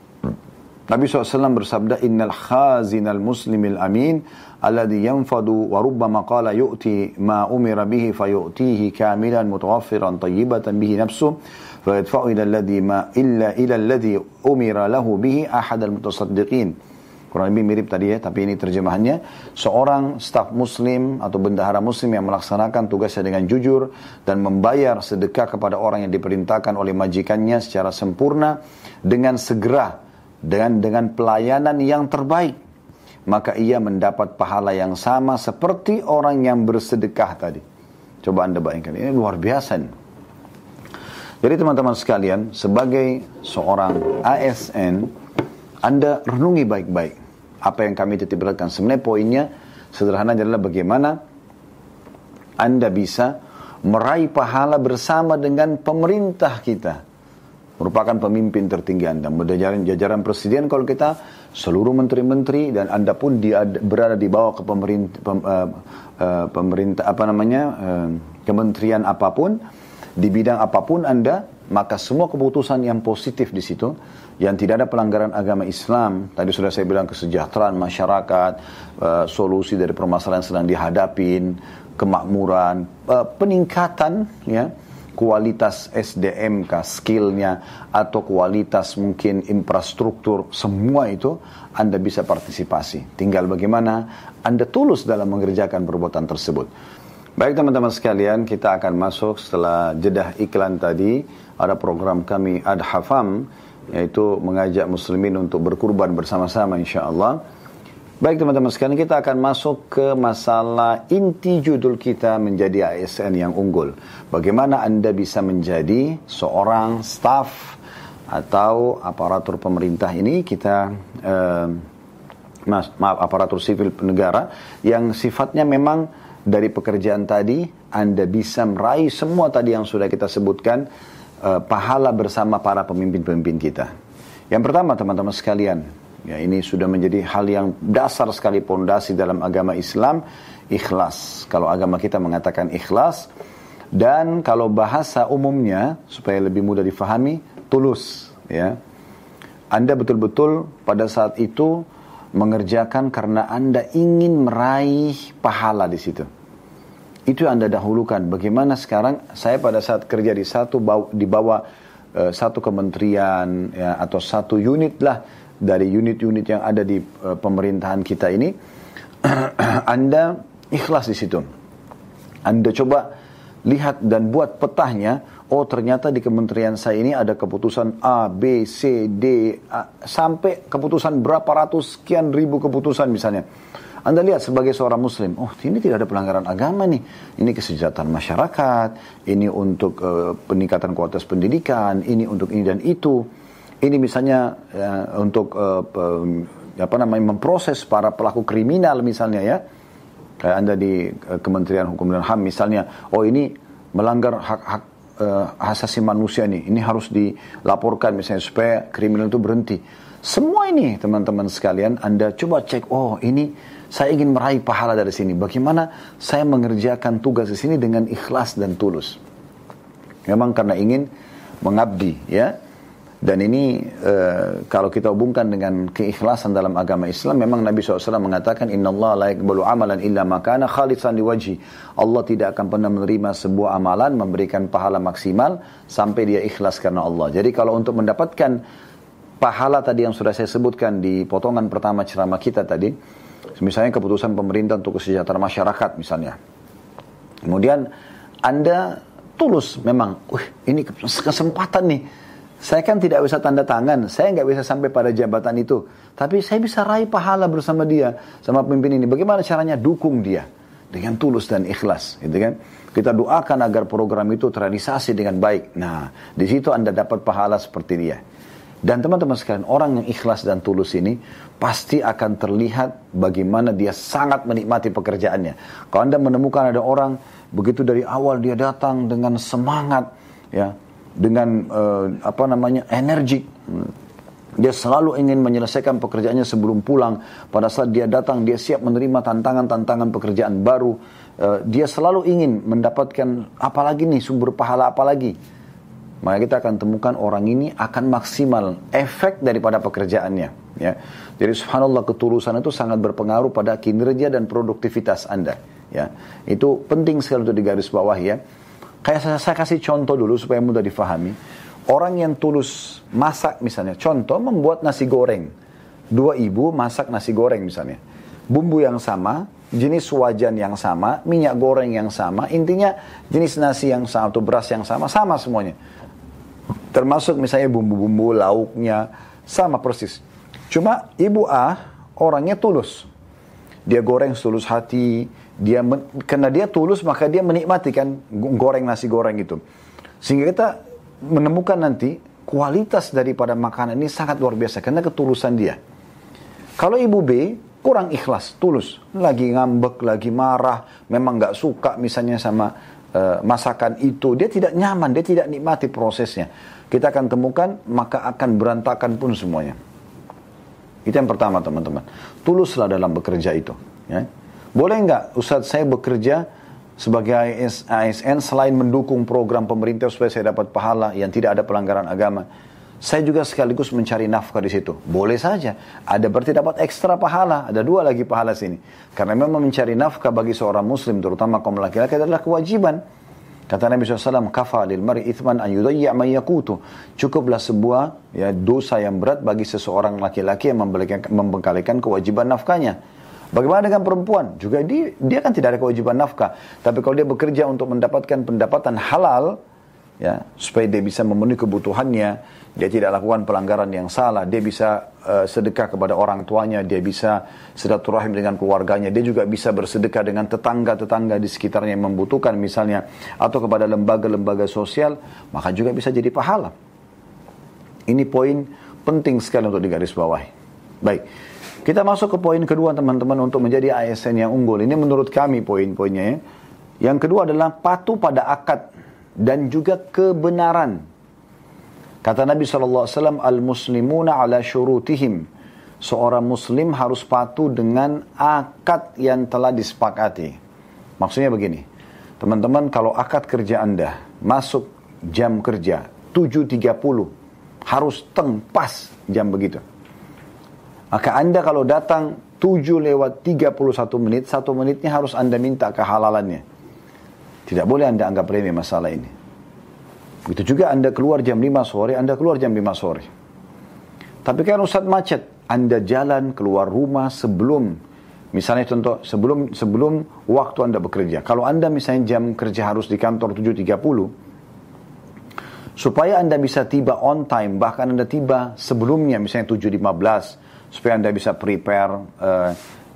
Nabi SAW bersabda, Innal khazinal muslimil amin, alladhi yanfadu wa rubbama qala yu'ti ma umira bihi fayu'tihi kamilan mutawaffiran tayyibatan bihi nafsu, fayadfa'u ila alladhi ma illa ila alladhi umira lahu bihi ahad al-mutasaddiqin. Kurang lebih mirip tadi ya, tapi ini terjemahannya. Seorang staf muslim atau bendahara muslim yang melaksanakan tugasnya dengan jujur dan membayar sedekah kepada orang yang diperintahkan oleh majikannya secara sempurna dengan segera dengan dengan pelayanan yang terbaik maka ia mendapat pahala yang sama seperti orang yang bersedekah tadi coba anda bayangkan ini luar biasa nih. Jadi teman-teman sekalian sebagai seorang ASN anda renungi baik-baik apa yang kami titip beratkan sebenarnya poinnya sederhana adalah bagaimana anda bisa meraih pahala bersama dengan pemerintah kita merupakan pemimpin tertinggi Anda. Jajaran, jajaran presiden kalau kita seluruh menteri-menteri dan Anda pun di, berada di bawah ke pemerintah, pem, uh, uh, pemerintah apa namanya uh, kementerian apa pun di bidang apa pun Anda maka semua keputusan yang positif di situ yang tidak ada pelanggaran agama Islam tadi sudah saya bilang kesejahteraan masyarakat uh, solusi dari permasalahan yang sedang dihadapin kemakmuran uh, peningkatan ya kualitas SDM kah, skillnya, atau kualitas mungkin infrastruktur, semua itu Anda bisa partisipasi. Tinggal bagaimana Anda tulus dalam mengerjakan perbuatan tersebut. Baik teman-teman sekalian, kita akan masuk setelah jedah iklan tadi, ada program kami Adhafam yaitu mengajak muslimin untuk berkurban bersama-sama insya Allah. Baik teman-teman sekalian kita akan masuk ke masalah inti judul kita menjadi ASN yang unggul. Bagaimana Anda bisa menjadi seorang staff atau aparatur pemerintah ini kita eh, maaf aparatur sipil negara yang sifatnya memang dari pekerjaan tadi Anda bisa meraih semua tadi yang sudah kita sebutkan eh, pahala bersama para pemimpin-pemimpin kita. Yang pertama teman-teman sekalian, Ya, ini sudah menjadi hal yang dasar sekali pondasi dalam agama Islam, ikhlas. Kalau agama kita mengatakan ikhlas dan kalau bahasa umumnya supaya lebih mudah difahami, tulus, ya. Anda betul-betul pada saat itu mengerjakan karena Anda ingin meraih pahala di situ. Itu yang Anda dahulukan. Bagaimana sekarang saya pada saat kerja di satu di bawah uh, satu kementerian ya, atau satu unit lah dari unit-unit yang ada di uh, pemerintahan kita ini, [CLEARS THROAT] Anda ikhlas di situ. Anda coba lihat dan buat petahnya, oh ternyata di kementerian saya ini ada keputusan A, B, C, D, A, sampai keputusan berapa ratus sekian ribu keputusan misalnya. Anda lihat sebagai seorang muslim, oh ini tidak ada pelanggaran agama nih. Ini kesejahteraan masyarakat, ini untuk uh, peningkatan kualitas pendidikan, ini untuk ini dan itu ini misalnya ya, untuk uh, apa namanya memproses para pelaku kriminal misalnya ya kayak anda di uh, Kementerian Hukum dan Ham misalnya oh ini melanggar hak hak uh, asasi manusia nih ini harus dilaporkan misalnya supaya kriminal itu berhenti. Semua ini teman-teman sekalian anda coba cek oh ini saya ingin meraih pahala dari sini. Bagaimana saya mengerjakan tugas di sini dengan ikhlas dan tulus? Memang karena ingin mengabdi ya dan ini e, kalau kita hubungkan dengan keikhlasan dalam agama Islam, memang Nabi SAW mengatakan, Inna Allah la yakbalu amalan illa makana khalisan wajhi. Allah tidak akan pernah menerima sebuah amalan, memberikan pahala maksimal, sampai dia ikhlas karena Allah. Jadi kalau untuk mendapatkan pahala tadi yang sudah saya sebutkan di potongan pertama ceramah kita tadi, misalnya keputusan pemerintah untuk kesejahteraan masyarakat misalnya. Kemudian Anda tulus memang, wih ini kesempatan nih, saya kan tidak bisa tanda tangan, saya nggak bisa sampai pada jabatan itu. Tapi saya bisa raih pahala bersama dia, sama pemimpin ini. Bagaimana caranya? Dukung dia dengan tulus dan ikhlas, gitu kan? Kita doakan agar program itu terrealisasi dengan baik. Nah, di situ Anda dapat pahala seperti dia. Dan teman-teman sekalian, orang yang ikhlas dan tulus ini pasti akan terlihat bagaimana dia sangat menikmati pekerjaannya. Kalau Anda menemukan ada orang begitu dari awal dia datang dengan semangat, ya dengan uh, apa namanya energi. Dia selalu ingin menyelesaikan pekerjaannya sebelum pulang. Pada saat dia datang dia siap menerima tantangan-tantangan pekerjaan baru. Uh, dia selalu ingin mendapatkan apalagi nih sumber pahala apalagi maka kita akan temukan orang ini akan maksimal efek daripada pekerjaannya ya. Jadi subhanallah ketulusan itu sangat berpengaruh pada kinerja dan produktivitas anda ya. Itu penting sekali untuk digaris bawah ya Kayak saya, saya kasih contoh dulu supaya mudah difahami. Orang yang tulus masak misalnya, contoh membuat nasi goreng. Dua ibu masak nasi goreng misalnya. Bumbu yang sama, jenis wajan yang sama, minyak goreng yang sama, intinya jenis nasi yang sama atau beras yang sama, sama semuanya. Termasuk misalnya bumbu-bumbu, lauknya, sama persis. Cuma ibu A orangnya tulus. Dia goreng setulus hati, dia men, karena dia tulus maka dia menikmati kan goreng nasi goreng itu. Sehingga kita menemukan nanti kualitas daripada makanan ini sangat luar biasa karena ketulusan dia. Kalau ibu B kurang ikhlas, tulus, lagi ngambek, lagi marah, memang nggak suka misalnya sama uh, masakan itu, dia tidak nyaman, dia tidak nikmati prosesnya. Kita akan temukan maka akan berantakan pun semuanya. Itu yang pertama teman-teman. Tuluslah dalam bekerja itu. Ya. Boleh nggak Ustadz saya bekerja sebagai ASN selain mendukung program pemerintah supaya saya dapat pahala yang tidak ada pelanggaran agama. Saya juga sekaligus mencari nafkah di situ. Boleh saja. Ada berarti dapat ekstra pahala. Ada dua lagi pahala sini. Karena memang mencari nafkah bagi seorang muslim, terutama kaum laki-laki adalah kewajiban. Kata Nabi SAW, kafa lil mari ithman an yudayya yakutu. Cukuplah sebuah ya, dosa yang berat bagi seseorang laki-laki yang membengkalikan kewajiban nafkahnya. Bagaimana dengan perempuan? Juga dia, dia kan tidak ada kewajiban nafkah. Tapi kalau dia bekerja untuk mendapatkan pendapatan halal, ya supaya dia bisa memenuhi kebutuhannya dia tidak lakukan pelanggaran yang salah dia bisa uh, sedekah kepada orang tuanya dia bisa silaturahim dengan keluarganya dia juga bisa bersedekah dengan tetangga-tetangga di sekitarnya yang membutuhkan misalnya atau kepada lembaga-lembaga sosial maka juga bisa jadi pahala ini poin penting sekali untuk digarisbawahi baik kita masuk ke poin kedua teman-teman untuk menjadi ASN yang unggul. Ini menurut kami poin-poinnya ya. Yang kedua adalah patuh pada akad dan juga kebenaran. Kata Nabi SAW, Al-Muslimuna ala syurutihim. Seorang muslim harus patuh dengan akad yang telah disepakati. Maksudnya begini, teman-teman kalau akad kerja Anda masuk jam kerja 7.30, harus teng jam begitu. Maka Anda kalau datang 7 lewat 31 menit, satu menitnya harus Anda minta kehalalannya. Tidak boleh Anda anggap remeh masalah ini. Begitu juga Anda keluar jam 5 sore, Anda keluar jam 5 sore. Tapi kan Ustaz macet, Anda jalan keluar rumah sebelum misalnya contoh sebelum sebelum waktu Anda bekerja. Kalau Anda misalnya jam kerja harus di kantor 7.30 supaya Anda bisa tiba on time bahkan Anda tiba sebelumnya misalnya 7.15 supaya Anda bisa prepare uh,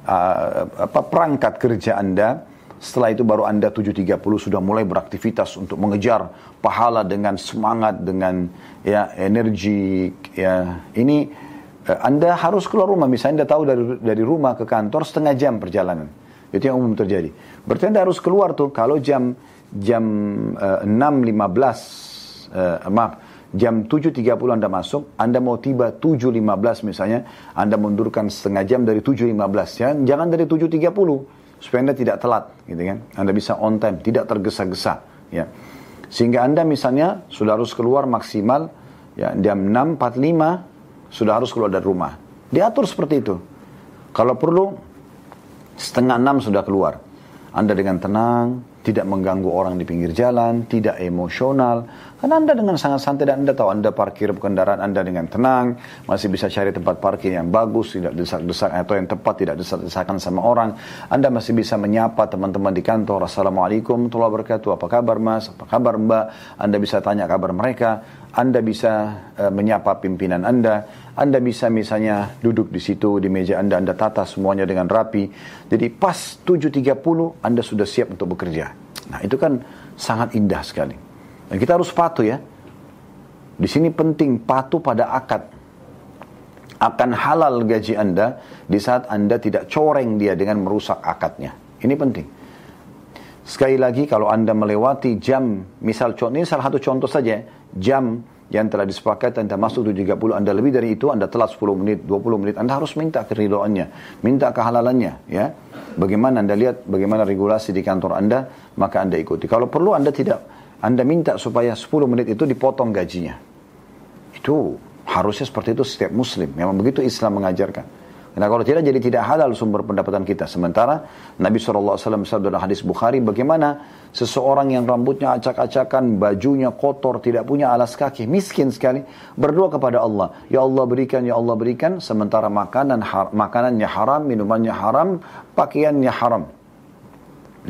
uh, apa perangkat kerja Anda. Setelah itu baru Anda 7.30 sudah mulai beraktivitas untuk mengejar pahala dengan semangat, dengan ya energi. Ya. Ini uh, Anda harus keluar rumah. Misalnya Anda tahu dari, dari rumah ke kantor setengah jam perjalanan. Itu yang umum terjadi. Berarti Anda harus keluar tuh kalau jam jam uh, 6.15 uh, maaf jam 7.30 Anda masuk, Anda mau tiba 7.15 misalnya, Anda mundurkan setengah jam dari 7.15 ya, jangan dari 7.30 supaya Anda tidak telat gitu kan. Anda bisa on time, tidak tergesa-gesa ya. Sehingga Anda misalnya sudah harus keluar maksimal ya jam 6.45 sudah harus keluar dari rumah. Diatur seperti itu. Kalau perlu setengah enam sudah keluar. Anda dengan tenang, tidak mengganggu orang di pinggir jalan, tidak emosional. Karena Anda dengan sangat santai dan Anda tahu Anda parkir kendaraan Anda dengan tenang, masih bisa cari tempat parkir yang bagus, tidak desak-desak atau yang tepat, tidak desak-desakan sama orang. Anda masih bisa menyapa teman-teman di kantor, Assalamualaikum warahmatullahi wabarakatuh, apa kabar mas, apa kabar mbak, Anda bisa tanya kabar mereka, Anda bisa uh, menyapa pimpinan Anda, Anda bisa misalnya duduk di situ, di meja Anda, Anda tata semuanya dengan rapi. Jadi pas 7.30 Anda sudah siap untuk bekerja. Nah itu kan sangat indah sekali. Dan kita harus patuh ya. Di sini penting patuh pada akad. Akan halal gaji Anda di saat Anda tidak coreng dia dengan merusak akadnya. Ini penting. Sekali lagi kalau Anda melewati jam, misal contoh ini salah satu contoh saja, jam yang telah disepakati Anda masuk 7.30, Anda lebih dari itu, Anda telat 10 menit, 20 menit, Anda harus minta keridoannya, minta kehalalannya, ya. Bagaimana Anda lihat bagaimana regulasi di kantor Anda, maka Anda ikuti. Kalau perlu Anda tidak, Anda minta supaya 10 menit itu dipotong gajinya. Itu harusnya seperti itu setiap muslim. Memang begitu Islam mengajarkan. Karena kalau tidak jadi tidak halal sumber pendapatan kita. Sementara Nabi SAW bersabda dalam hadis Bukhari bagaimana seseorang yang rambutnya acak-acakan, bajunya kotor, tidak punya alas kaki, miskin sekali, berdoa kepada Allah. Ya Allah berikan, ya Allah berikan, sementara makanan har makanannya haram, minumannya haram, pakaiannya haram.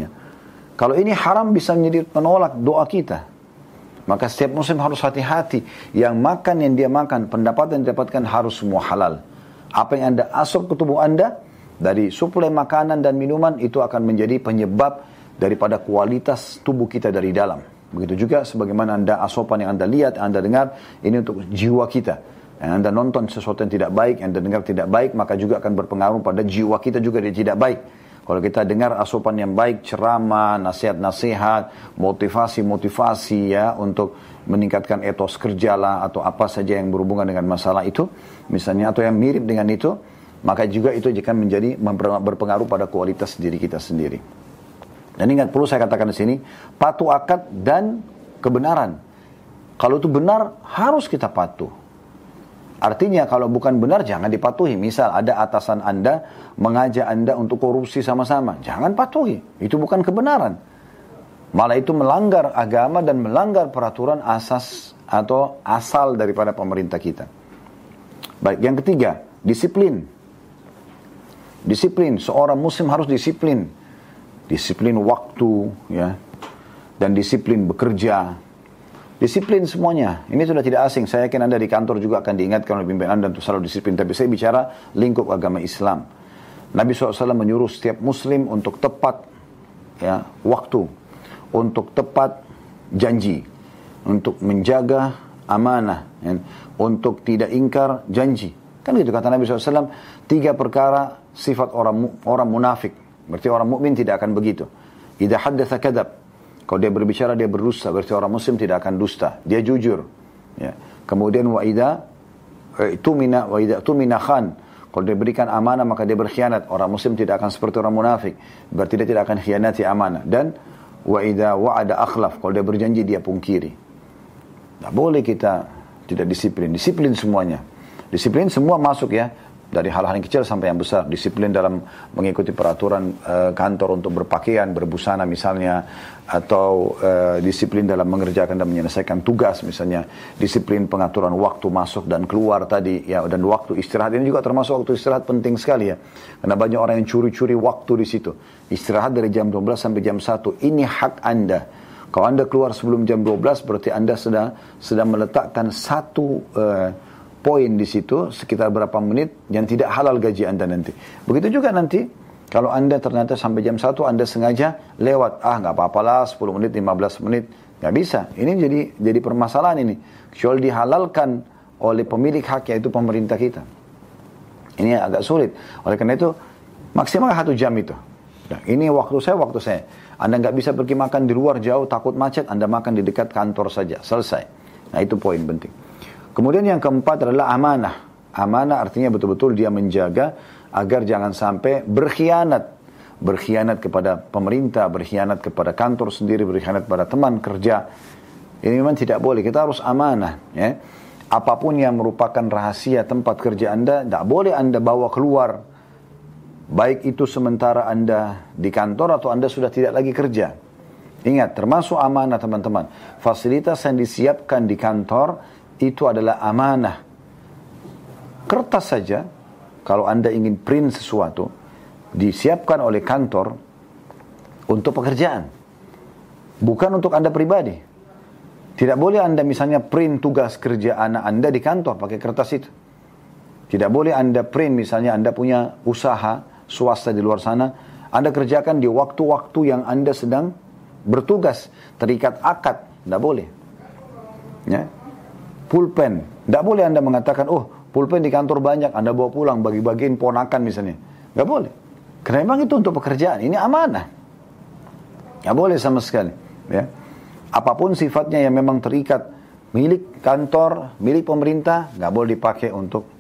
Ya. Kalau ini haram bisa menjadi penolak doa kita. Maka setiap muslim harus hati-hati. Yang makan yang dia makan, pendapatan yang didapatkan harus semua halal. Apa yang Anda asup ke tubuh Anda dari suplai makanan dan minuman itu akan menjadi penyebab daripada kualitas tubuh kita dari dalam. Begitu juga sebagaimana Anda asupan yang Anda lihat, Anda dengar, ini untuk jiwa kita. Yang Anda nonton sesuatu yang tidak baik, yang Anda dengar tidak baik, maka juga akan berpengaruh pada jiwa kita juga dia tidak baik. Kalau kita dengar asupan yang baik, ceramah, nasihat-nasihat, motivasi-motivasi ya untuk meningkatkan etos kerja lah atau apa saja yang berhubungan dengan masalah itu misalnya atau yang mirip dengan itu maka juga itu akan menjadi berpengaruh pada kualitas diri kita sendiri. Dan ingat perlu saya katakan di sini patuh akad dan kebenaran. Kalau itu benar harus kita patuh. Artinya kalau bukan benar jangan dipatuhi. Misal ada atasan Anda mengajak Anda untuk korupsi sama-sama. Jangan patuhi. Itu bukan kebenaran. Malah itu melanggar agama dan melanggar peraturan asas atau asal daripada pemerintah kita. Baik, yang ketiga, disiplin. Disiplin, seorang muslim harus disiplin. Disiplin waktu, ya, dan disiplin bekerja. Disiplin semuanya. Ini sudah tidak asing. Saya yakin Anda di kantor juga akan diingatkan oleh pimpinan Anda untuk selalu disiplin. Tapi saya bicara lingkup agama Islam. Nabi SAW menyuruh setiap muslim untuk tepat ya, waktu. Untuk tepat janji. Untuk menjaga amanah. Ya, untuk tidak ingkar janji. Kan gitu kata Nabi SAW. Tiga perkara sifat orang orang munafik. Berarti orang mukmin tidak akan begitu. Idza haddatsa kadab. Kalau dia berbicara dia berdusta, berarti orang muslim tidak akan dusta. Dia jujur. Ya. Kemudian wa idza eh, tumina wa idza tumina khan. Kalau dia berikan amanah maka dia berkhianat. Orang muslim tidak akan seperti orang munafik. Berarti dia tidak akan khianati amanah. Dan wa idza wa'ada akhlaf. Kalau dia berjanji dia pungkiri. Tidak boleh kita tidak disiplin. Disiplin semuanya. Disiplin semua masuk ya dari hal-hal yang kecil sampai yang besar. Disiplin dalam mengikuti peraturan uh, kantor untuk berpakaian, berbusana misalnya, atau uh, disiplin dalam mengerjakan dan menyelesaikan tugas misalnya. Disiplin pengaturan waktu masuk dan keluar tadi, ya dan waktu istirahat ini juga termasuk waktu istirahat penting sekali ya. Karena banyak orang yang curi-curi waktu di situ. Istirahat dari jam 12 sampai jam 1. Ini hak Anda. Kalau Anda keluar sebelum jam 12 berarti Anda sedang sedang meletakkan satu uh, poin di situ sekitar berapa menit yang tidak halal gaji Anda nanti. Begitu juga nanti kalau Anda ternyata sampai jam 1 Anda sengaja lewat, ah nggak apa-apa lah 10 menit, 15 menit. Nggak bisa. Ini jadi jadi permasalahan ini. Kecuali dihalalkan oleh pemilik hak yaitu pemerintah kita. Ini agak sulit. Oleh karena itu maksimal satu jam itu. Nah, ini waktu saya, waktu saya. Anda nggak bisa pergi makan di luar jauh, takut macet, Anda makan di dekat kantor saja. Selesai. Nah itu poin penting. Kemudian yang keempat adalah amanah. Amanah artinya betul-betul dia menjaga agar jangan sampai berkhianat. Berkhianat kepada pemerintah, berkhianat kepada kantor sendiri, berkhianat kepada teman kerja. Ini memang tidak boleh. Kita harus amanah. Ya. Apa pun yang merupakan rahasia tempat kerja Anda, tidak boleh Anda bawa keluar. Baik itu sementara Anda di kantor atau Anda sudah tidak lagi kerja. Ingat, termasuk amanah teman-teman. Fasilitas yang disiapkan di kantor itu adalah amanah. Kertas saja, kalau Anda ingin print sesuatu, disiapkan oleh kantor untuk pekerjaan. Bukan untuk Anda pribadi. Tidak boleh Anda misalnya print tugas kerja anak Anda di kantor pakai kertas itu. Tidak boleh Anda print misalnya Anda punya usaha swasta di luar sana, Anda kerjakan di waktu-waktu yang Anda sedang bertugas, terikat akad, tidak boleh. Ya, pulpen. Tidak boleh Anda mengatakan, oh pulpen di kantor banyak, Anda bawa pulang bagi-bagiin ponakan misalnya. Tidak boleh. Karena memang itu untuk pekerjaan, ini amanah. Tidak boleh sama sekali. Ya. Apa pun sifatnya yang memang terikat milik kantor, milik pemerintah, nggak boleh dipakai untuk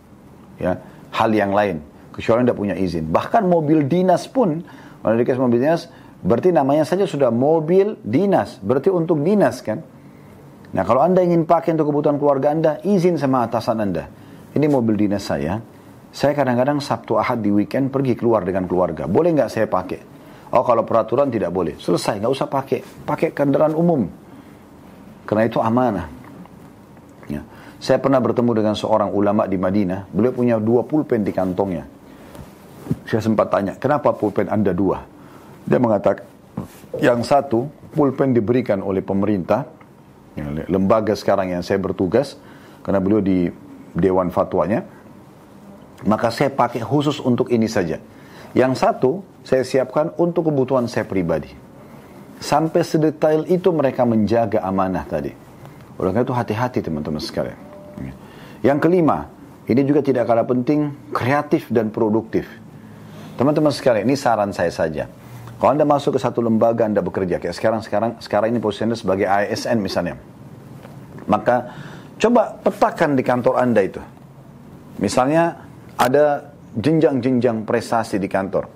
ya hal yang lain. Kecuali Anda punya izin. Bahkan mobil dinas pun, kalau dikasih mobil dinas, berarti namanya saja sudah mobil dinas. Berarti untuk dinas kan. Nah kalau Anda ingin pakai untuk kebutuhan keluarga Anda, izin sama atasan Anda. Ini mobil dinas saya. Saya kadang-kadang Sabtu Ahad di weekend pergi keluar dengan keluarga. Boleh nggak saya pakai? Oh kalau peraturan tidak boleh. Selesai, nggak usah pakai. Pakai kendaraan umum. Karena itu amanah. Ya. Saya pernah bertemu dengan seorang ulama di Madinah. Beliau punya dua pulpen di kantongnya. Saya sempat tanya, kenapa pulpen Anda dua? Dia mengatakan, yang satu pulpen diberikan oleh pemerintah, lembaga sekarang yang saya bertugas karena beliau di dewan fatwanya maka saya pakai khusus untuk ini saja. Yang satu saya siapkan untuk kebutuhan saya pribadi. Sampai sedetail itu mereka menjaga amanah tadi. Oleh karena itu hati-hati teman-teman sekalian. Yang kelima ini juga tidak kalah penting kreatif dan produktif. Teman-teman sekalian ini saran saya saja kalau Anda masuk ke satu lembaga Anda bekerja, kayak sekarang sekarang sekarang ini posisinya sebagai ASN misalnya. Maka coba petakan di kantor Anda itu. Misalnya ada jenjang-jenjang prestasi di kantor.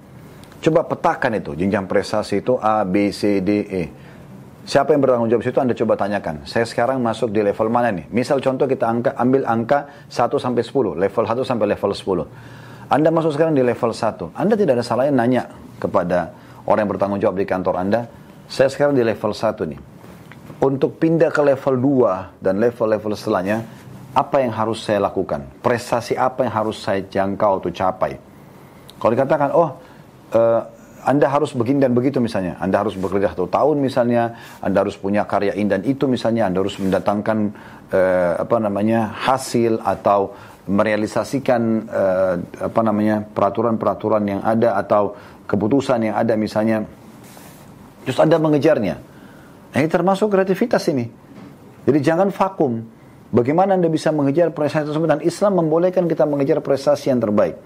Coba petakan itu, jenjang prestasi itu A, B, C, D, E. Siapa yang bertanggung jawab situ Anda coba tanyakan. Saya sekarang masuk di level mana nih? Misal contoh kita angka, ambil angka 1 sampai 10, level 1 sampai level 10. Anda masuk sekarang di level 1. Anda tidak ada salahnya nanya kepada orang yang bertanggung jawab di kantor Anda, saya sekarang di level 1 nih. Untuk pindah ke level 2 dan level-level setelahnya, apa yang harus saya lakukan? Prestasi apa yang harus saya jangkau atau capai? Kalau dikatakan, oh uh, Anda harus begini dan begitu misalnya. Anda harus bekerja satu tahun misalnya. Anda harus punya karya ini dan itu misalnya. Anda harus mendatangkan uh, apa namanya hasil atau merealisasikan uh, apa namanya peraturan-peraturan yang ada atau keputusan yang ada misalnya. Terus Anda mengejarnya. Nah, ini termasuk kreativitas ini. Jadi jangan vakum. Bagaimana Anda bisa mengejar prestasi tersebut dan Islam membolehkan kita mengejar prestasi yang terbaik.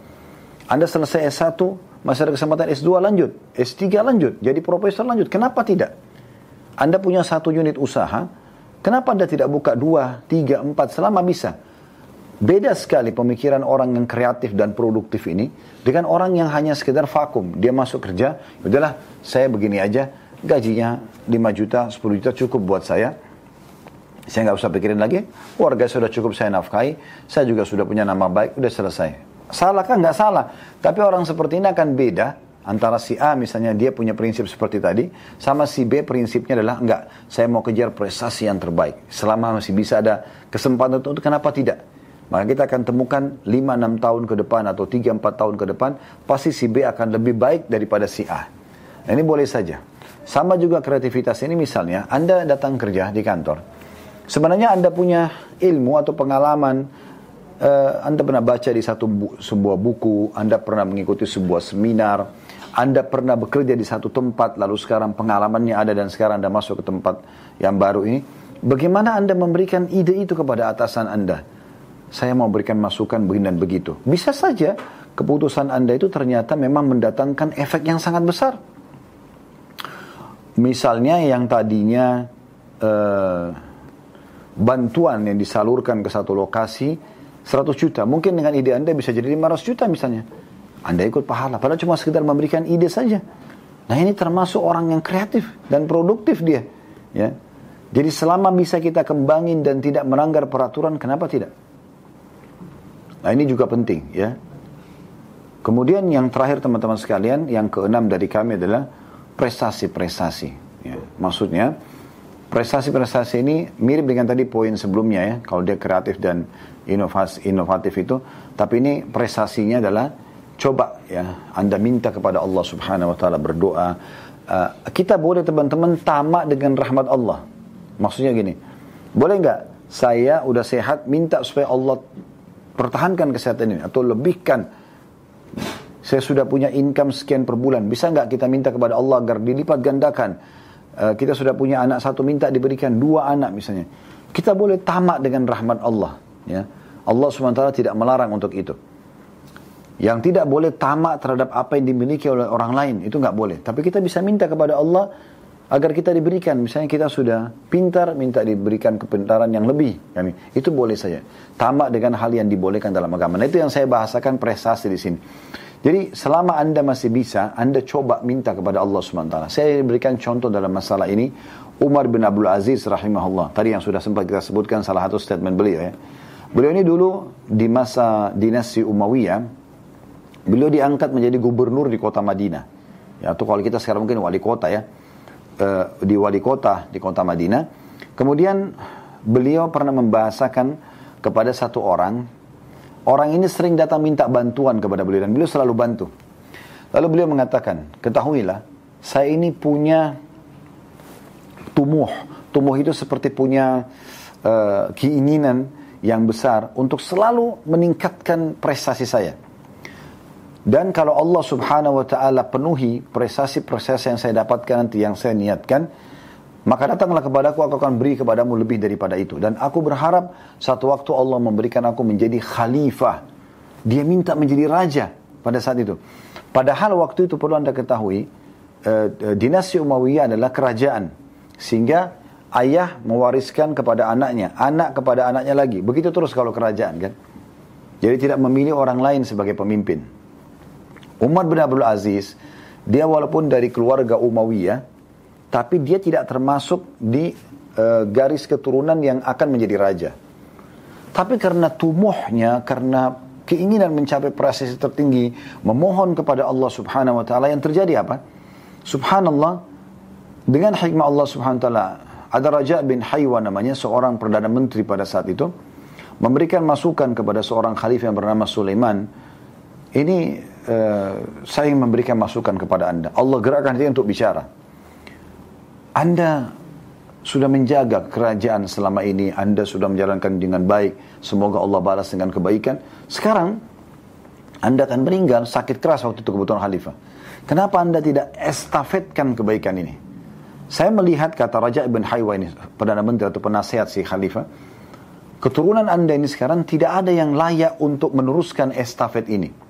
Anda selesai S1, masih ada kesempatan S2 lanjut, S3 lanjut, jadi profesor lanjut. Kenapa tidak? Anda punya satu unit usaha, kenapa Anda tidak buka dua, tiga, empat selama bisa? Beda sekali pemikiran orang yang kreatif dan produktif ini dengan orang yang hanya sekedar vakum. Dia masuk kerja, udahlah saya begini aja, gajinya 5 juta, 10 juta cukup buat saya. Saya nggak usah pikirin lagi, warga sudah cukup saya nafkahi, saya juga sudah punya nama baik, udah selesai. Salah kan? Nggak salah. Tapi orang seperti ini akan beda antara si A misalnya dia punya prinsip seperti tadi, sama si B prinsipnya adalah enggak, saya mau kejar prestasi yang terbaik. Selama masih bisa ada kesempatan untuk kenapa tidak? Maka kita akan temukan 5-6 tahun ke depan atau 3-4 tahun ke depan, pasti si B akan lebih baik daripada si A. Nah, ini boleh saja. Sama juga kreativitas ini misalnya, Anda datang kerja di kantor. Sebenarnya Anda punya ilmu atau pengalaman uh, Anda pernah baca di satu bu sebuah buku, Anda pernah mengikuti sebuah seminar, Anda pernah bekerja di satu tempat, lalu sekarang pengalamannya ada dan sekarang Anda masuk ke tempat yang baru ini. Bagaimana Anda memberikan ide itu kepada atasan Anda? Saya mau berikan masukan begini dan begitu. Bisa saja keputusan Anda itu ternyata memang mendatangkan efek yang sangat besar. Misalnya yang tadinya uh, bantuan yang disalurkan ke satu lokasi 100 juta. Mungkin dengan ide Anda bisa jadi 500 juta misalnya. Anda ikut pahala. Padahal cuma sekedar memberikan ide saja. Nah ini termasuk orang yang kreatif dan produktif dia. Ya. Jadi selama bisa kita kembangin dan tidak melanggar peraturan, kenapa tidak? Nah ini juga penting ya. Kemudian yang terakhir teman-teman sekalian, yang keenam dari kami adalah prestasi-prestasi. Ya. Maksudnya, prestasi-prestasi ini mirip dengan tadi poin sebelumnya ya. Kalau dia kreatif dan inovasi inovatif itu tapi ini prestasinya adalah coba ya Anda minta kepada Allah Subhanahu wa taala berdoa uh, kita boleh teman-teman tamak dengan rahmat Allah maksudnya gini boleh nggak saya udah sehat minta supaya Allah pertahankan kesehatan ini atau lebihkan saya sudah punya income sekian per bulan bisa nggak kita minta kepada Allah agar dilipat gandakan uh, kita sudah punya anak satu minta diberikan dua anak misalnya kita boleh tamak dengan rahmat Allah Ya. Allah SWT tidak melarang untuk itu. Yang tidak boleh tamak terhadap apa yang dimiliki oleh orang lain, itu nggak boleh. Tapi kita bisa minta kepada Allah agar kita diberikan. Misalnya kita sudah pintar, minta diberikan kepintaran yang lebih. Yani, itu boleh saja. Tamak dengan hal yang dibolehkan dalam agama. Nah itu yang saya bahasakan prestasi di sini. Jadi selama Anda masih bisa, Anda coba minta kepada Allah SWT. Saya berikan contoh dalam masalah ini. Umar bin Abdul Aziz rahimahullah. Tadi yang sudah sempat kita sebutkan salah satu statement beliau ya. Beliau ini dulu di masa dinasti Umayyah, beliau diangkat menjadi gubernur di kota Madinah. Ya, atau kalau kita sekarang mungkin wali kota ya, e, di wali kota di kota Madinah. Kemudian beliau pernah membahasakan kepada satu orang, orang ini sering datang minta bantuan kepada beliau dan beliau selalu bantu. Lalu beliau mengatakan, ketahuilah, saya ini punya tumuh. Tumuh itu seperti punya uh, keinginan yang besar untuk selalu meningkatkan prestasi saya. Dan kalau Allah subhanahu wa ta'ala penuhi prestasi-prestasi yang saya dapatkan nanti, yang saya niatkan, maka datanglah kepadaku, aku akan beri kepadamu lebih daripada itu. Dan aku berharap satu waktu Allah memberikan aku menjadi khalifah. Dia minta menjadi raja pada saat itu. Padahal waktu itu perlu anda ketahui, uh, dinasti Umayyah adalah kerajaan. Sehingga ayah mewariskan kepada anaknya, anak kepada anaknya lagi. Begitu terus kalau kerajaan kan. Jadi tidak memilih orang lain sebagai pemimpin. Umar bin Abdul Aziz, dia walaupun dari keluarga Umayyah, tapi dia tidak termasuk di uh, garis keturunan yang akan menjadi raja. Tapi karena tumuhnya, karena keinginan mencapai prestasi tertinggi, memohon kepada Allah Subhanahu wa taala yang terjadi apa? Subhanallah dengan hikmah Allah Subhanahu wa taala ada Raja bin Haywa namanya, seorang Perdana Menteri pada saat itu, memberikan masukan kepada seorang khalifah yang bernama Sulaiman. Ini uh, saya ingin memberikan masukan kepada anda. Allah gerakkan dia untuk bicara. Anda sudah menjaga kerajaan selama ini, Anda sudah menjalankan dengan baik, semoga Allah balas dengan kebaikan. Sekarang Anda akan meninggal sakit keras waktu itu kebutuhan khalifah. Kenapa Anda tidak estafetkan kebaikan ini? Saya melihat kata Raja Ibn Haywa ini, Perdana Menteri atau penasehat si khalifah, keturunan Anda ini sekarang tidak ada yang layak untuk meneruskan estafet ini.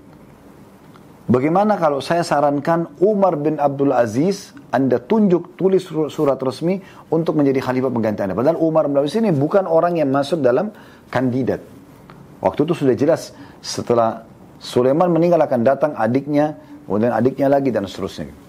Bagaimana kalau saya sarankan Umar bin Abdul Aziz, Anda tunjuk tulis surat resmi untuk menjadi khalifah pengganti Anda. Padahal Umar bin Abdul Aziz ini bukan orang yang masuk dalam kandidat. Waktu itu sudah jelas setelah Sulaiman meninggal akan datang adiknya, kemudian adiknya lagi dan seterusnya.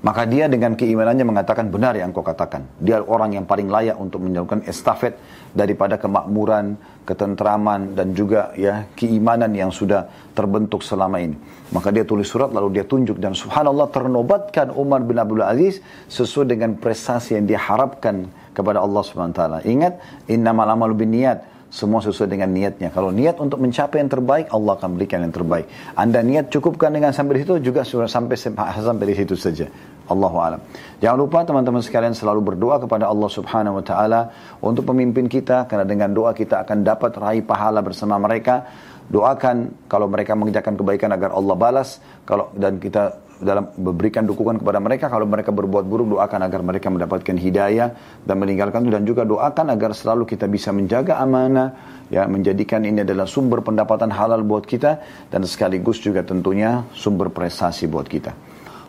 Maka dia dengan keimanannya mengatakan benar yang kau katakan. Dia orang yang paling layak untuk menjalankan estafet daripada kemakmuran, ketentraman dan juga ya keimanan yang sudah terbentuk selama ini. Maka dia tulis surat lalu dia tunjuk dan subhanallah ternobatkan Umar bin Abdul Aziz sesuai dengan prestasi yang diharapkan kepada Allah Subhanahu wa taala. Ingat, innamal amalu niat semua sesuai dengan niatnya. Kalau niat untuk mencapai yang terbaik, Allah akan berikan yang terbaik. Anda niat cukupkan dengan sampai di situ juga sudah sampai sampai di situ saja. Allahu alam. Jangan lupa teman-teman sekalian selalu berdoa kepada Allah Subhanahu wa taala untuk pemimpin kita karena dengan doa kita akan dapat raih pahala bersama mereka. Doakan kalau mereka mengerjakan kebaikan agar Allah balas kalau dan kita dalam memberikan dukungan kepada mereka kalau mereka berbuat buruk doakan agar mereka mendapatkan hidayah dan meninggalkan itu dan juga doakan agar selalu kita bisa menjaga amanah ya menjadikan ini adalah sumber pendapatan halal buat kita dan sekaligus juga tentunya sumber prestasi buat kita.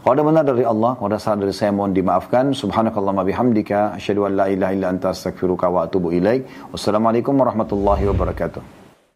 Kalau ada benar dari Allah, kalau ada salah dari saya mohon dimaafkan. Subhanakallah bihamdika, asyhadu an la ilaha illa anta astaghfiruka wa atubu ilaik. Wassalamualaikum warahmatullahi wabarakatuh.